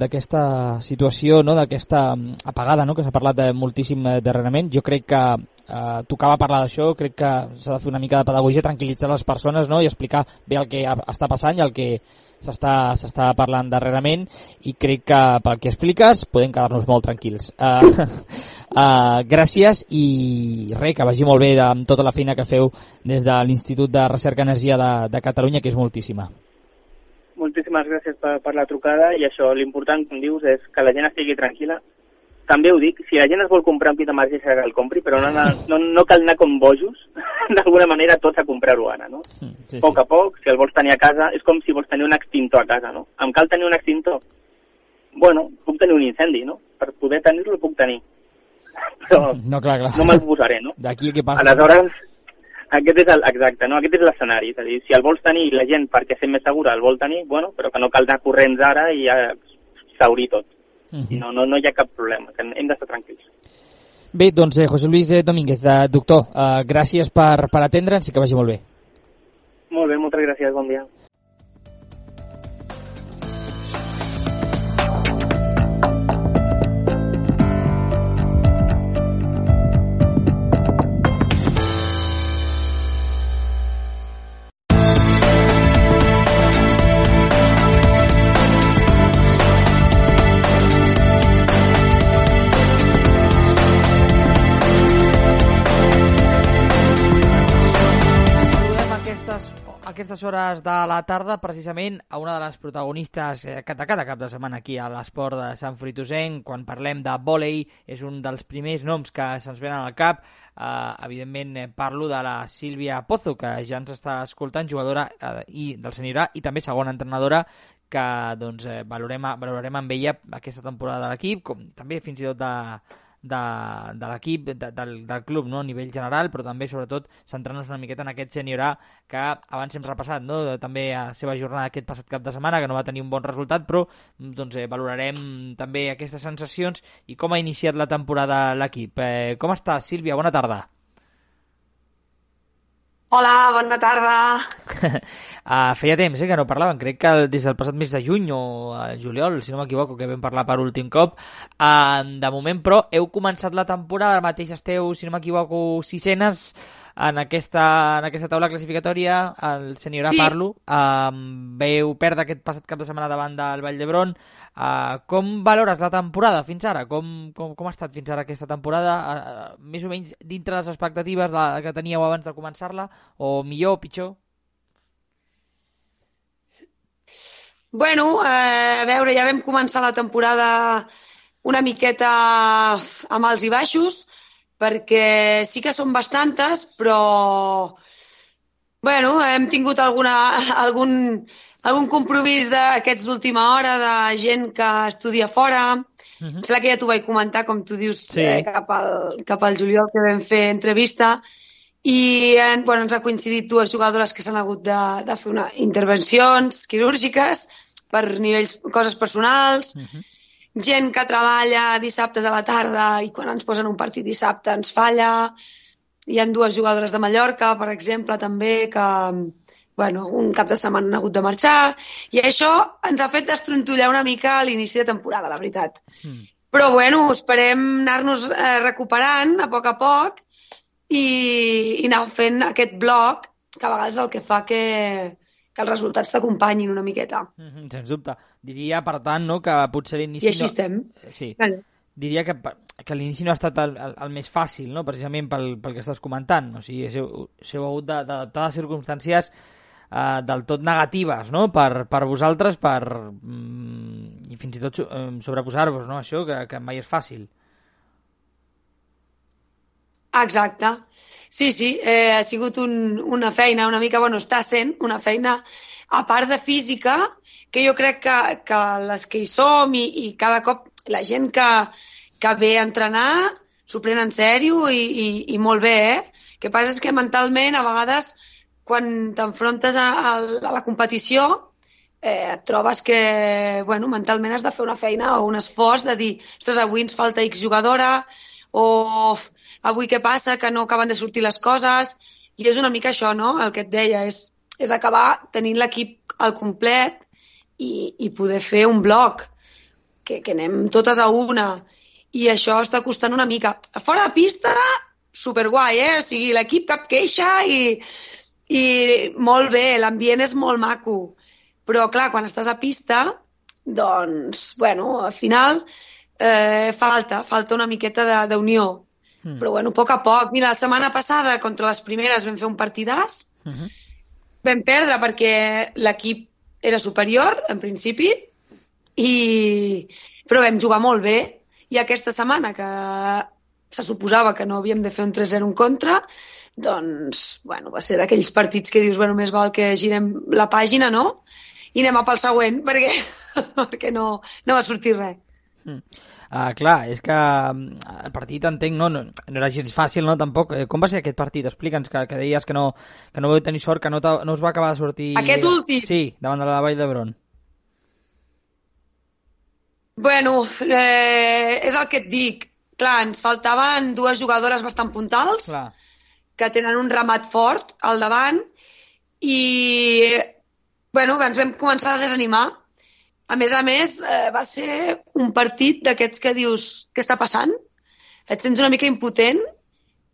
d'aquesta situació, no? d'aquesta mm, apagada no? que s'ha parlat moltíssim darrerament. Jo crec que eh, tocava parlar d'això, crec que s'ha de fer una mica de pedagogia, tranquil·litzar les persones no? i explicar bé el que està passant i el que s'està parlant darrerament i crec que pel que expliques podem quedar-nos molt tranquils. Uh, uh, gràcies i res, que vagi molt bé de, amb tota la feina que feu des de l'Institut de Recerca Energia de, de Catalunya, que és moltíssima. Moltíssimes gràcies per, per la trucada i això, l'important, com dius, és que la gent estigui tranquil·la. També ho dic, si la gent es vol comprar un kit d'emergència que el compri, però no, no, no cal anar com bojos, d'alguna manera tots a comprar-ho ara, no? Sí, A poc a poc, si el vols tenir a casa, és com si vols tenir un extintor a casa, no? Em cal tenir un extintor? Bueno, puc tenir un incendi, no? Per poder tenir-lo puc tenir. Però No, clar, clar. no me'l posaré, no? D'aquí què passa? Aleshores, aquest és el, exacte, no? aquest és l'escenari. És a dir, si el vols tenir la gent, perquè sent més segura, el vol tenir, bueno, però que no cal anar corrents ara i ja s'aurir tot. Mhm. I no, no, no hi ha cap problema, que hem d'estar tranquils. Bé, doncs, eh, José Luis eh, Domínguez, eh, doctor, eh, gràcies per, per atendre'ns i que vagi molt bé. Molt bé, moltes gràcies, bon dia. Hores de la tarda precisament a una de les protagonistes eh, que de cada cap de setmana aquí a l'esport de Sant Fritosenc. Quan parlem de vòlei és un dels primers noms que se'ns venen al cap. Eh, evidentment eh, parlo de la Sílvia Pozo, que ja ens està escoltant, jugadora eh, i del Senyorà i també segona entrenadora que doncs, eh, valorem, valorarem amb ella aquesta temporada de l'equip, com també fins i tot de, de, de l'equip, de, del, del club no? a nivell general, però també sobretot centrant-nos una miqueta en aquest sènior A que abans hem repassat, no? també a seva jornada aquest passat cap de setmana, que no va tenir un bon resultat, però doncs, eh, valorarem també aquestes sensacions i com ha iniciat la temporada l'equip. Eh, com està, Sílvia? Bona tarda. Hola, bona tarda. Uh, feia temps eh, que no parlaven, crec que des del passat mes de juny o uh, juliol, si no m'equivoco, que vam parlar per últim cop. Uh, de moment, però, heu començat la temporada, ara mateix esteu, si no m'equivoco, sisenes en aquesta, en aquesta taula classificatòria, el senyor A Sí. parlo, uh, veu perdre aquest passat cap de setmana davant del Vall d'Hebron. Uh, com valores la temporada fins ara? Com, com, com ha estat fins ara aquesta temporada? Uh, més o menys dintre les expectatives de, que teníeu abans de començar-la? O millor o pitjor? Bueno, eh, a veure, ja vam començar la temporada una miqueta amb alts i baixos, perquè sí que són bastantes, però bueno, hem tingut alguna, algun, algun compromís d'aquests d'última hora de gent que estudia fora. Uh Em sembla que ja t'ho vaig comentar, com tu dius, Sí. eh, cap, al, cap al juliol que vam fer entrevista. I eh, bueno, ens ha coincidit dues jugadores que s'han hagut de, de fer una, intervencions quirúrgiques per nivells, coses personals, Uh -huh. Gent que treballa dissabtes a la tarda i quan ens posen un partit dissabte ens falla. Hi han dues jugadores de Mallorca, per exemple, també, que bueno, un cap de setmana han hagut de marxar, i això ens ha fet destrontollar una mica a l'inici de temporada, la veritat. Mm. Però, bueno, esperem anar-nos eh, recuperant a poc a poc i, i anar fent aquest bloc, que a vegades és el que fa que, que els resultats t'acompanyin una miqueta. Mhm, Sens dubte. Diria, per tant, no, que potser l'inici... I així no... estem. Sí. Vale. Diria que, que l'inici no ha estat el, el, el més fàcil, no? precisament pel, pel que estàs comentant. O sigui, s'heu s'heu hagut d'adaptar a circumstàncies eh, del tot negatives no? per, per vosaltres per, mm, i fins i tot eh, sobreposar-vos no? això, que, que mai és fàcil. Exacte. Sí, sí, eh, ha sigut un, una feina una mica, bueno, està sent una feina a part de física, que jo crec que, que les que hi som i, i cada cop la gent que, que ve a entrenar s'ho pren en sèrio i, i, i molt bé, eh? Que passa és que mentalment, a vegades, quan t'enfrontes a, a, a la competició, eh, et trobes que, bueno, mentalment has de fer una feina o un esforç de dir, ostres, avui ens falta X jugadora, o avui què passa, que no acaben de sortir les coses, i és una mica això, no?, el que et deia, és, és acabar tenint l'equip al complet i, i poder fer un bloc, que, que anem totes a una, i això està costant una mica. A fora de pista, superguai, eh? O sigui, l'equip cap queixa i, i molt bé, l'ambient és molt maco. Però, clar, quan estàs a pista, doncs, bueno, al final eh, falta, falta una miqueta d'unió. Mm. Però, bueno, a poc a poc. Mira, la setmana passada, contra les primeres, vam fer un partidàs. Mm -hmm. Vam perdre perquè l'equip era superior, en principi, i... però vam jugar molt bé. I aquesta setmana, que se suposava que no havíem de fer un 3-0 en contra, doncs, bueno, va ser d'aquells partits que dius, bueno, més val que girem la pàgina, no? I anem a pel següent, perquè, perquè no, no va sortir res. Mm. Uh, clar, és que mm, el partit, entenc, no, no, no era gens fàcil, no, tampoc. Eh, com va ser aquest partit? Explica'ns, que, que deies que no, que no vau tenir sort, que no, no us va acabar de sortir... Aquest últim? Sí, davant de la Vall d'Hebron. Bueno, eh, és el que et dic. Clar, ens faltaven dues jugadores bastant puntals, Clar. que tenen un ramat fort al davant, i bueno, ens vam començar a desanimar a més a més, eh, va ser un partit d'aquests que dius què està passant? Et sents una mica impotent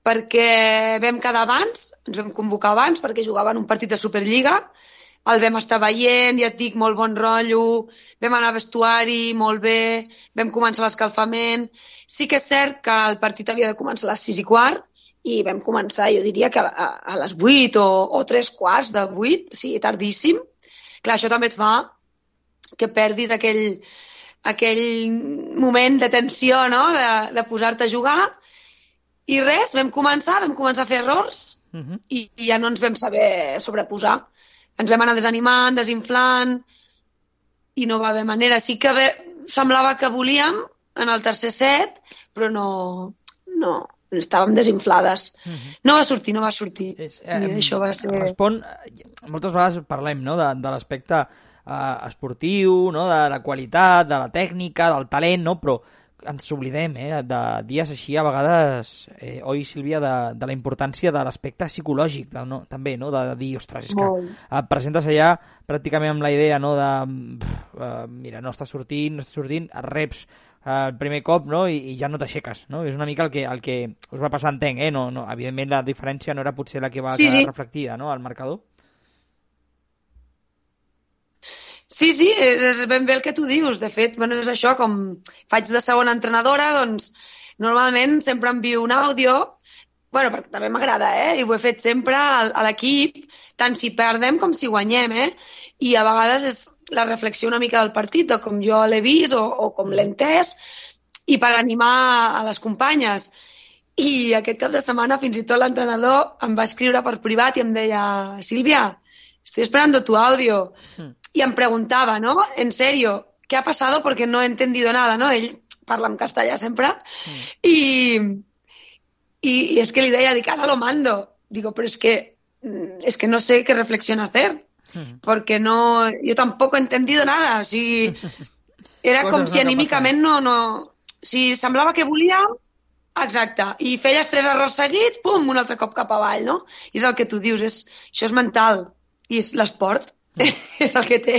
perquè vam quedar abans, ens vam convocar abans perquè jugaven un partit de Superliga, el vam estar veient, ja et dic, molt bon rotllo, vam anar a vestuari, molt bé, vam començar l'escalfament. Sí que és cert que el partit havia de començar a les 6 i quart i vam començar, jo diria que a, les 8 o, o 3 quarts de 8, o sigui, tardíssim. Clar, això també et fa que perdis aquell, aquell moment de tensió, no?, de, de posar-te a jugar. I res, vam començar, vam començar a fer errors uh -huh. i, i ja no ens vam saber sobreposar. Ens vam anar desanimant, desinflant i no va haver manera. Sí que bé, semblava que volíem en el tercer set, però no, no, estàvem desinflades. Uh -huh. No va sortir, no va sortir. És, eh, Mira, això va ser... Respon, moltes vegades parlem no, de, de l'aspecte eh, esportiu, no? de la qualitat, de la tècnica, del talent, no? però ens oblidem eh, de dies així a vegades, eh, oi Sílvia, de, de la importància de l'aspecte psicològic de, no? també, no? de, de dir, ostres, és que et presentes allà pràcticament amb la idea no? de, pff, uh, mira, no està sortint, no està sortint, et reps uh, el primer cop no? I, i ja no t'aixeques, no? És una mica el que, el que us va passar, entenc, eh? No, no, evidentment la diferència no era potser la que va sí, quedar sí. reflectida no? al marcador. Sí, sí, és, és ben bé el que tu dius. De fet, bueno, és això, com faig de segona entrenadora, doncs normalment sempre envio un àudio, bueno, perquè també m'agrada, eh? I ho he fet sempre a, l'equip, tant si perdem com si guanyem, eh? I a vegades és la reflexió una mica del partit, o com jo l'he vist, o, o com l'he entès, i per animar a les companyes. I aquest cap de setmana fins i tot l'entrenador em va escriure per privat i em deia Sílvia, estoy esperando tu audio. Mm y em preguntava, ¿no? En serio, ¿qué ha pasado? Porque no he entendido nada, ¿no? Ell parla en castellà sempre. Mm. I, i, i és que li deia, dic, ara lo mando. Digo, pero es que, es que no sé qué reflexión hacer. Mm. Porque no, yo tampoco he entendido nada. O sigui, era com si anímicament no, no... Si semblava que volia, exacte, i feies tres errors seguits, pum, un altre cop cap avall, no? I és el que tu dius, és, això és mental, i és l'esport. és el que té.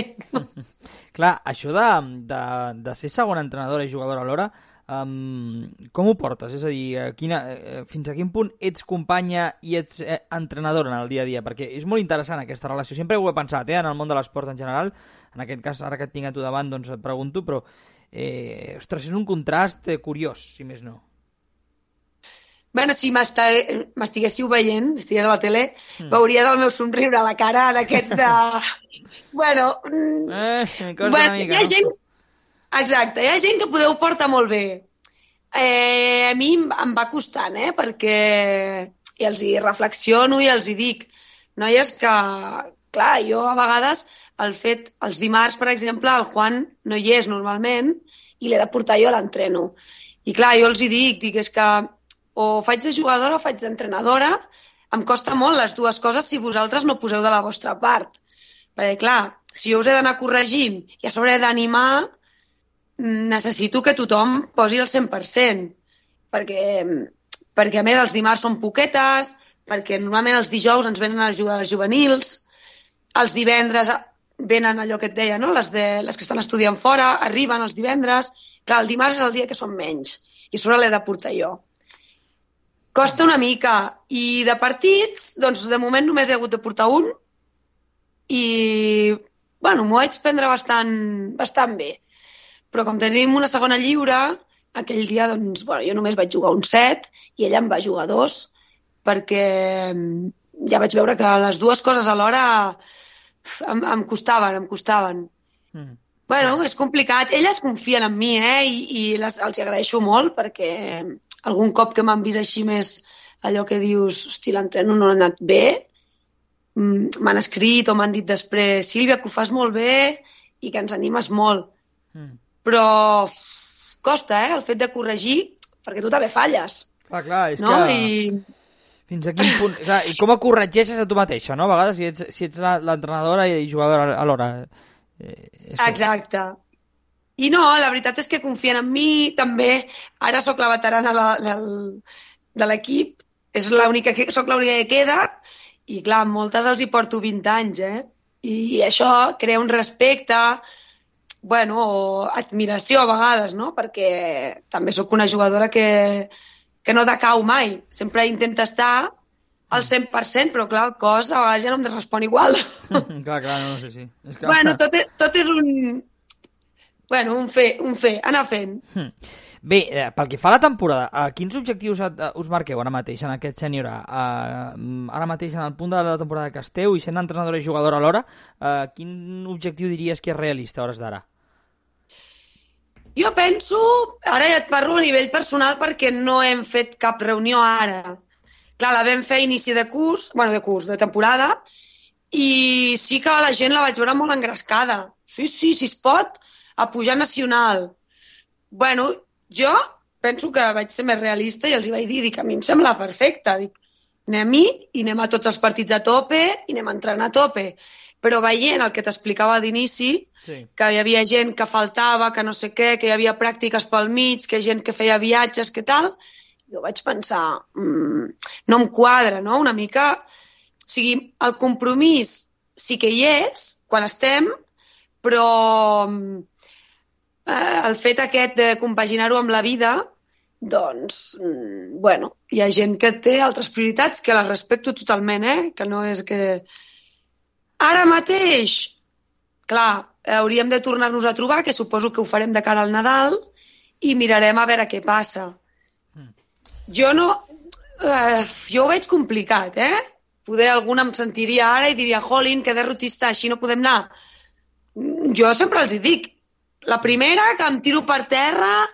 Clar, això de, de, de ser segona entrenadora i jugadora alhora, um, com ho portes? És a dir, quina, eh, fins a quin punt ets companya i ets eh, entrenadora en el dia a dia? Perquè és molt interessant aquesta relació. Sempre ho he pensat, eh, en el món de l'esport en general. En aquest cas, ara que et tinc a tu davant, doncs et pregunto, però, eh, ostres, és un contrast eh, curiós, si més no. Bueno, si m'estiguéssiu veient, estigués a la tele, mm. veuries el meu somriure a la cara d'aquests de... bueno... Mm, eh, cosa bueno, mica, hi ha gent... Exacte, hi ha gent que podeu portar molt bé. Eh, a mi em em va costant, eh? perquè i els hi reflexiono i els hi dic, noies, que, clar, jo a vegades el fet, els dimarts, per exemple, el Juan no hi és normalment i l'he de portar jo a l'entreno. I clar, jo els hi dic, dic, és que o faig de jugadora o faig d'entrenadora, em costa molt les dues coses si vosaltres no poseu de la vostra part. Perquè, clar, si jo us he d'anar corregint i a sobre he d'animar, necessito que tothom posi el 100%, perquè, perquè a més els dimarts són poquetes, perquè normalment els dijous ens venen a ajudar les juvenils, els divendres venen allò que et deia, no? les, de, les que estan estudiant fora, arriben els divendres, clar, el dimarts és el dia que són menys, i sobre l'he de portar jo. Costa una mica, i de partits, doncs de moment només he hagut de portar un, i bueno, m'ho vaig prendre bastant, bastant bé però com tenim una segona lliure, aquell dia, doncs, bueno, jo només vaig jugar un set i ella em va jugar dos, perquè mm, ja vaig veure que les dues coses alhora em, em costaven, em costaven. Mm. Bueno, és complicat. Elles confien en mi, eh? I, i les, els agraeixo molt perquè algun cop que m'han vist així més allò que dius, hosti, l'entreno no ha anat bé, mm, m'han escrit o m'han dit després, Sílvia, que ho fas molt bé i que ens animes molt. Mm però costa, eh, el fet de corregir, perquè tu també falles. Clar, clar, és no? que... I... Fins a quin punt... Clar, I com corregeixes a tu mateixa, no? A vegades, si ets, si ets l'entrenadora i jugadora alhora. Eh, Exacte. I no, la veritat és que confien en mi, també. Ara sóc la veterana de, de, de l'equip, és l'única que sóc l'única que queda, i clar, moltes els hi porto 20 anys, eh? I, i això crea un respecte, bueno, o admiració a vegades, no? perquè també sóc una jugadora que, que no decau mai. Sempre intenta estar al 100%, però clar, el cos a vegades ja no em respon igual. clar, clar, no, sí, sí. És que... Bueno, tot és, tot és un... Bueno, un fer, un fer, anar fent. Hm. Bé, eh, pel que fa a la temporada, eh, quins objectius et, uh, us marqueu ara mateix en aquest sènior A? Ara mateix en el punt de la temporada que esteu i sent entrenadora i jugadora alhora, uh, quin objectiu diries que és realista a hores d'ara? Jo penso, ara ja et parlo a nivell personal perquè no hem fet cap reunió ara. Clar, la vam fer a inici de curs, bueno, de curs, de temporada, i sí que la gent la vaig veure molt engrescada. Sí, sí, si es pot, a pujar nacional. Bueno, jo penso que vaig ser més realista i els hi vaig dir, dic, a mi em sembla perfecte. Dic, anem-hi i anem a tots els partits a tope i anem a entrenar a tope. Però veient el que t'explicava d'inici, sí. que hi havia gent que faltava, que no sé què, que hi havia pràctiques pel mig, que gent que feia viatges, que tal, jo vaig pensar, mmm, no em quadra, no? Una mica... O sigui, el compromís sí que hi és, quan estem, però eh, el fet aquest de compaginar-ho amb la vida, doncs, mm, bueno, hi ha gent que té altres prioritats que les respecto totalment, eh? Que no és que... Ara mateix, clar, hauríem de tornar-nos a trobar, que suposo que ho farem de cara al Nadal, i mirarem a veure què passa. Jo no... Eh, jo ho veig complicat, eh? Poder alguna em sentiria ara i diria, jolín, que derrotista, així no podem anar. Jo sempre els hi dic, la primera, que em tiro per terra,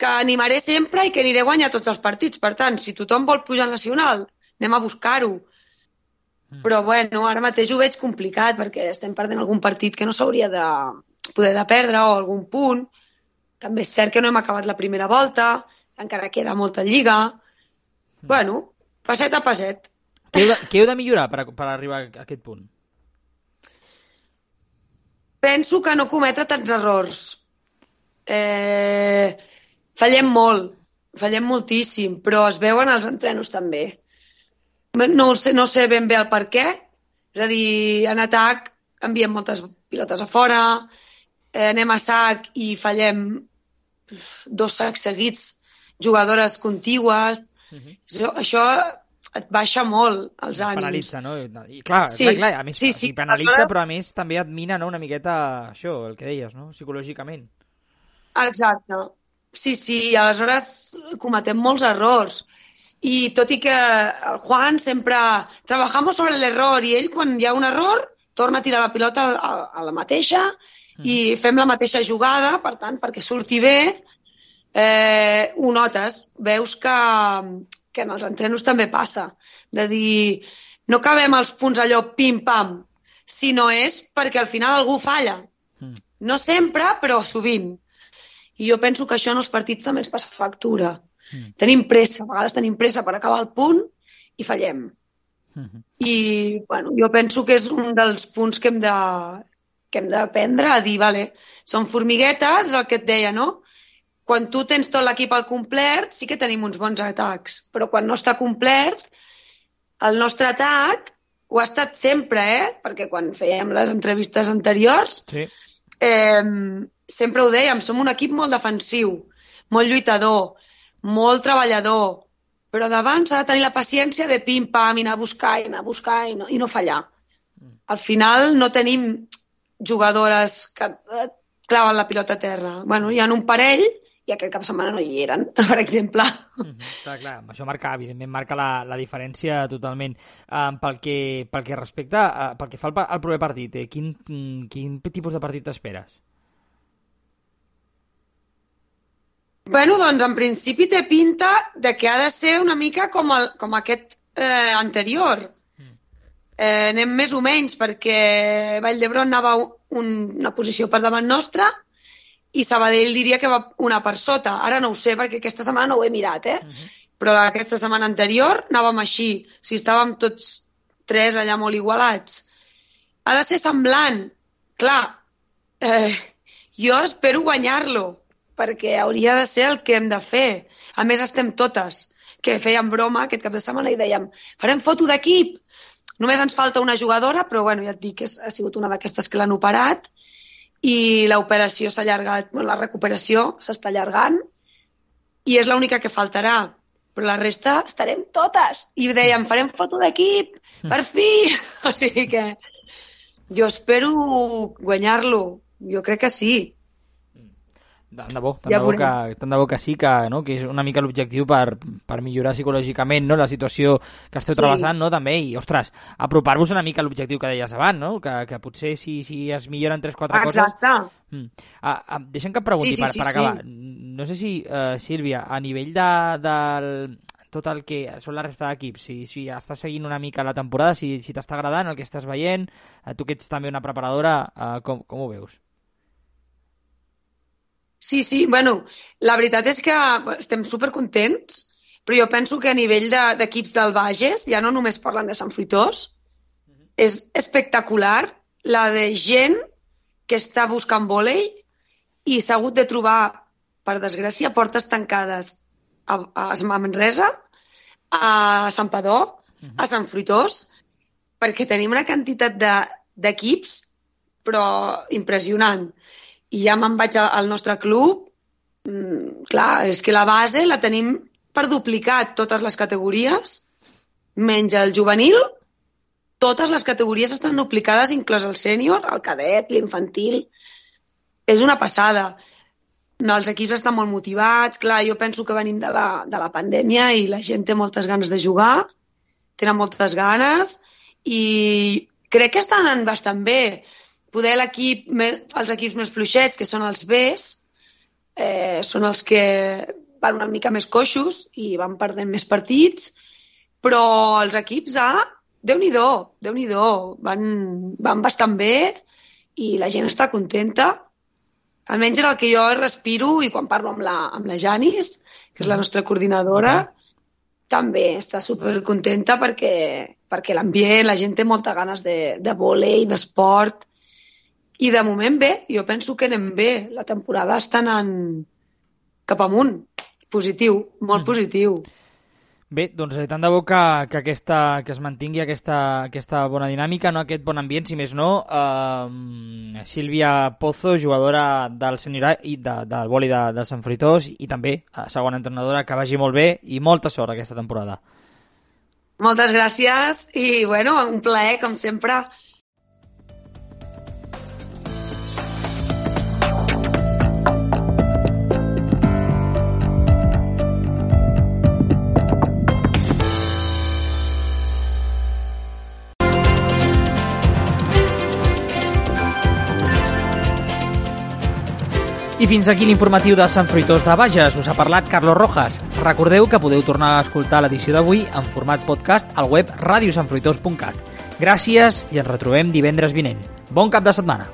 que animaré sempre i que aniré a guanyar tots els partits. Per tant, si tothom vol pujar al nacional, anem a buscar-ho. Mm. Però, bueno, ara mateix ho veig complicat perquè estem perdent algun partit que no s'hauria de poder de perdre o algun punt. També és cert que no hem acabat la primera volta, encara queda molta lliga. Mm. Bueno, passet a passet. Què heu de, què heu de millorar per, per arribar a aquest punt? Penso que no cometre tants errors. Eh, fallem molt, fallem moltíssim, però es veuen els entrenos també. No sé, no sé ben bé el per què. És a dir, en atac enviem moltes pilotes a fora, eh, anem a sac i fallem dos sacs seguits, jugadores contigües. Uh mhm. -huh. això, això et baixa molt els ànims. Penalitza, no? I clar, sí, clar, clar, a més, sí, sí, penalitza, aleshores... però a més també et mina no, una miqueta això, el que deies, no? psicològicament. Exacte. Sí, sí, aleshores cometem molts errors i tot i que el Juan sempre trabajamos sobre l'error i ell quan hi ha un error torna a tirar la pilota a, a la mateixa mm. i fem la mateixa jugada, per tant, perquè surti bé, eh, ho notes, veus que, que en els entrenos també passa, de dir, no acabem els punts allò pim-pam, sinó és perquè al final algú falla. Mm. No sempre, però sovint. I jo penso que això en els partits també ens passa factura. Mm. Tenim pressa, a vegades tenim pressa per acabar el punt i fallem. Mm -hmm. I bueno, jo penso que és un dels punts que hem de, que hem d'aprendre a dir, vale, són formiguetes, el que et deia, no? Quan tu tens tot l'equip al complet, sí que tenim uns bons atacs, però quan no està complet, el nostre atac ho ha estat sempre, eh? Perquè quan fèiem les entrevistes anteriors, sí. eh, sempre ho dèiem, som un equip molt defensiu, molt lluitador, molt treballador, però davant s'ha de tenir la paciència de pim-pam i anar a buscar i anar a buscar i no, i no fallar. Mm. Al final no tenim jugadores que eh, claven la pilota a terra. Bueno, hi ha un parell i aquest cap de setmana no hi eren, per exemple. Mm -hmm. clar, clar, això marca, evidentment, marca la, la diferència totalment. Um, pel, que, pel que respecta, uh, pel que fa al, al proper partit, eh, quin, quin tipus de partit t'esperes? Bueno, doncs en principi té pinta de que ha de ser una mica com, el, com aquest eh, anterior. Mm. Eh, anem més o menys perquè Vall d'Hebron anava un, una posició per davant nostra i Sabadell diria que va una per sota. Ara no ho sé perquè aquesta setmana no ho he mirat, eh? Uh mhm. -huh. Però aquesta setmana anterior anàvem així. O sigui, estàvem tots tres allà molt igualats. Ha de ser semblant. Clar, eh, jo espero guanyar-lo perquè hauria de ser el que hem de fer. A més, estem totes, que fèiem broma aquest cap de setmana i dèiem farem foto d'equip. Només ens falta una jugadora, però bueno, ja et dic que ha sigut una d'aquestes que l'han operat i l'operació s'ha allargat, bueno, la recuperació s'està allargant i és l'única que faltarà. Però la resta estarem totes. I dèiem, farem foto d'equip, per fi! O sigui que jo espero guanyar-lo. Jo crec que sí. Tant de bo, tant, ja de bo que, tant de bo que sí, que, no? que és una mica l'objectiu per, per millorar psicològicament no? la situació que esteu sí. travessant no? també, i ostres, apropar-vos una mica a l'objectiu que deies abans, no? que, que potser si, si es milloren 3-4 coses... Exacte. Mm. Ah, ah, deixa'm que et pregunti, sí, sí, per, sí, per acabar, sí. no sé si, uh, Sílvia, a nivell de, del, tot el que són la resta d'equips, si, si estàs seguint una mica la temporada, si, si t'està agradant el que estàs veient, uh, tu que ets també una preparadora, uh, com, com ho veus? Sí, sí, bueno, la veritat és que estem supercontents, però jo penso que a nivell d'equips de, del Bages, ja no només parlen de Sant Fruitós, uh -huh. és espectacular la de gent que està buscant vòlei i s'ha hagut de trobar, per desgràcia, portes tancades a, a Manresa, a Sant Padó, uh -huh. a Sant Fruitós, perquè tenim una quantitat d'equips, de, però impressionant i ja me'n vaig al nostre club, mm, clar, és que la base la tenim per duplicat totes les categories, menys el juvenil, totes les categories estan duplicades, inclòs el sènior, el cadet, l'infantil. És una passada. No, els equips estan molt motivats. Clar, jo penso que venim de la, de la pandèmia i la gent té moltes ganes de jugar, tenen moltes ganes i crec que estan bastant bé poder l'equip, els equips més fluixets, que són els Bs, eh, són els que van una mica més coixos i van perdent més partits, però els equips A, déu-n'hi-do, déu nhi déu van, van bastant bé i la gent està contenta. Almenys és el que jo respiro i quan parlo amb la, amb la Janis, que és la nostra coordinadora, també està super contenta perquè, perquè l'ambient, la gent té molta ganes de, de volei, d'esport, i de moment bé, jo penso que anem bé. La temporada està anant cap amunt. Positiu, molt mm. positiu. Bé, doncs tant de bo que, que, aquesta, que es mantingui aquesta, aquesta bona dinàmica, no aquest bon ambient, si més no. Uh, Sílvia Pozo, jugadora del senior i de, del boli de, de Sant Fritós i també uh, segona entrenadora, que vagi molt bé i molta sort aquesta temporada. Moltes gràcies i, bueno, un plaer, com sempre. I fins aquí l'informatiu de Sant Fruitós de Bages. Us ha parlat Carlos Rojas. Recordeu que podeu tornar a escoltar l'edició d'avui en format podcast al web radiosanfruitós.cat. Gràcies i ens retrobem divendres vinent. Bon cap de setmana.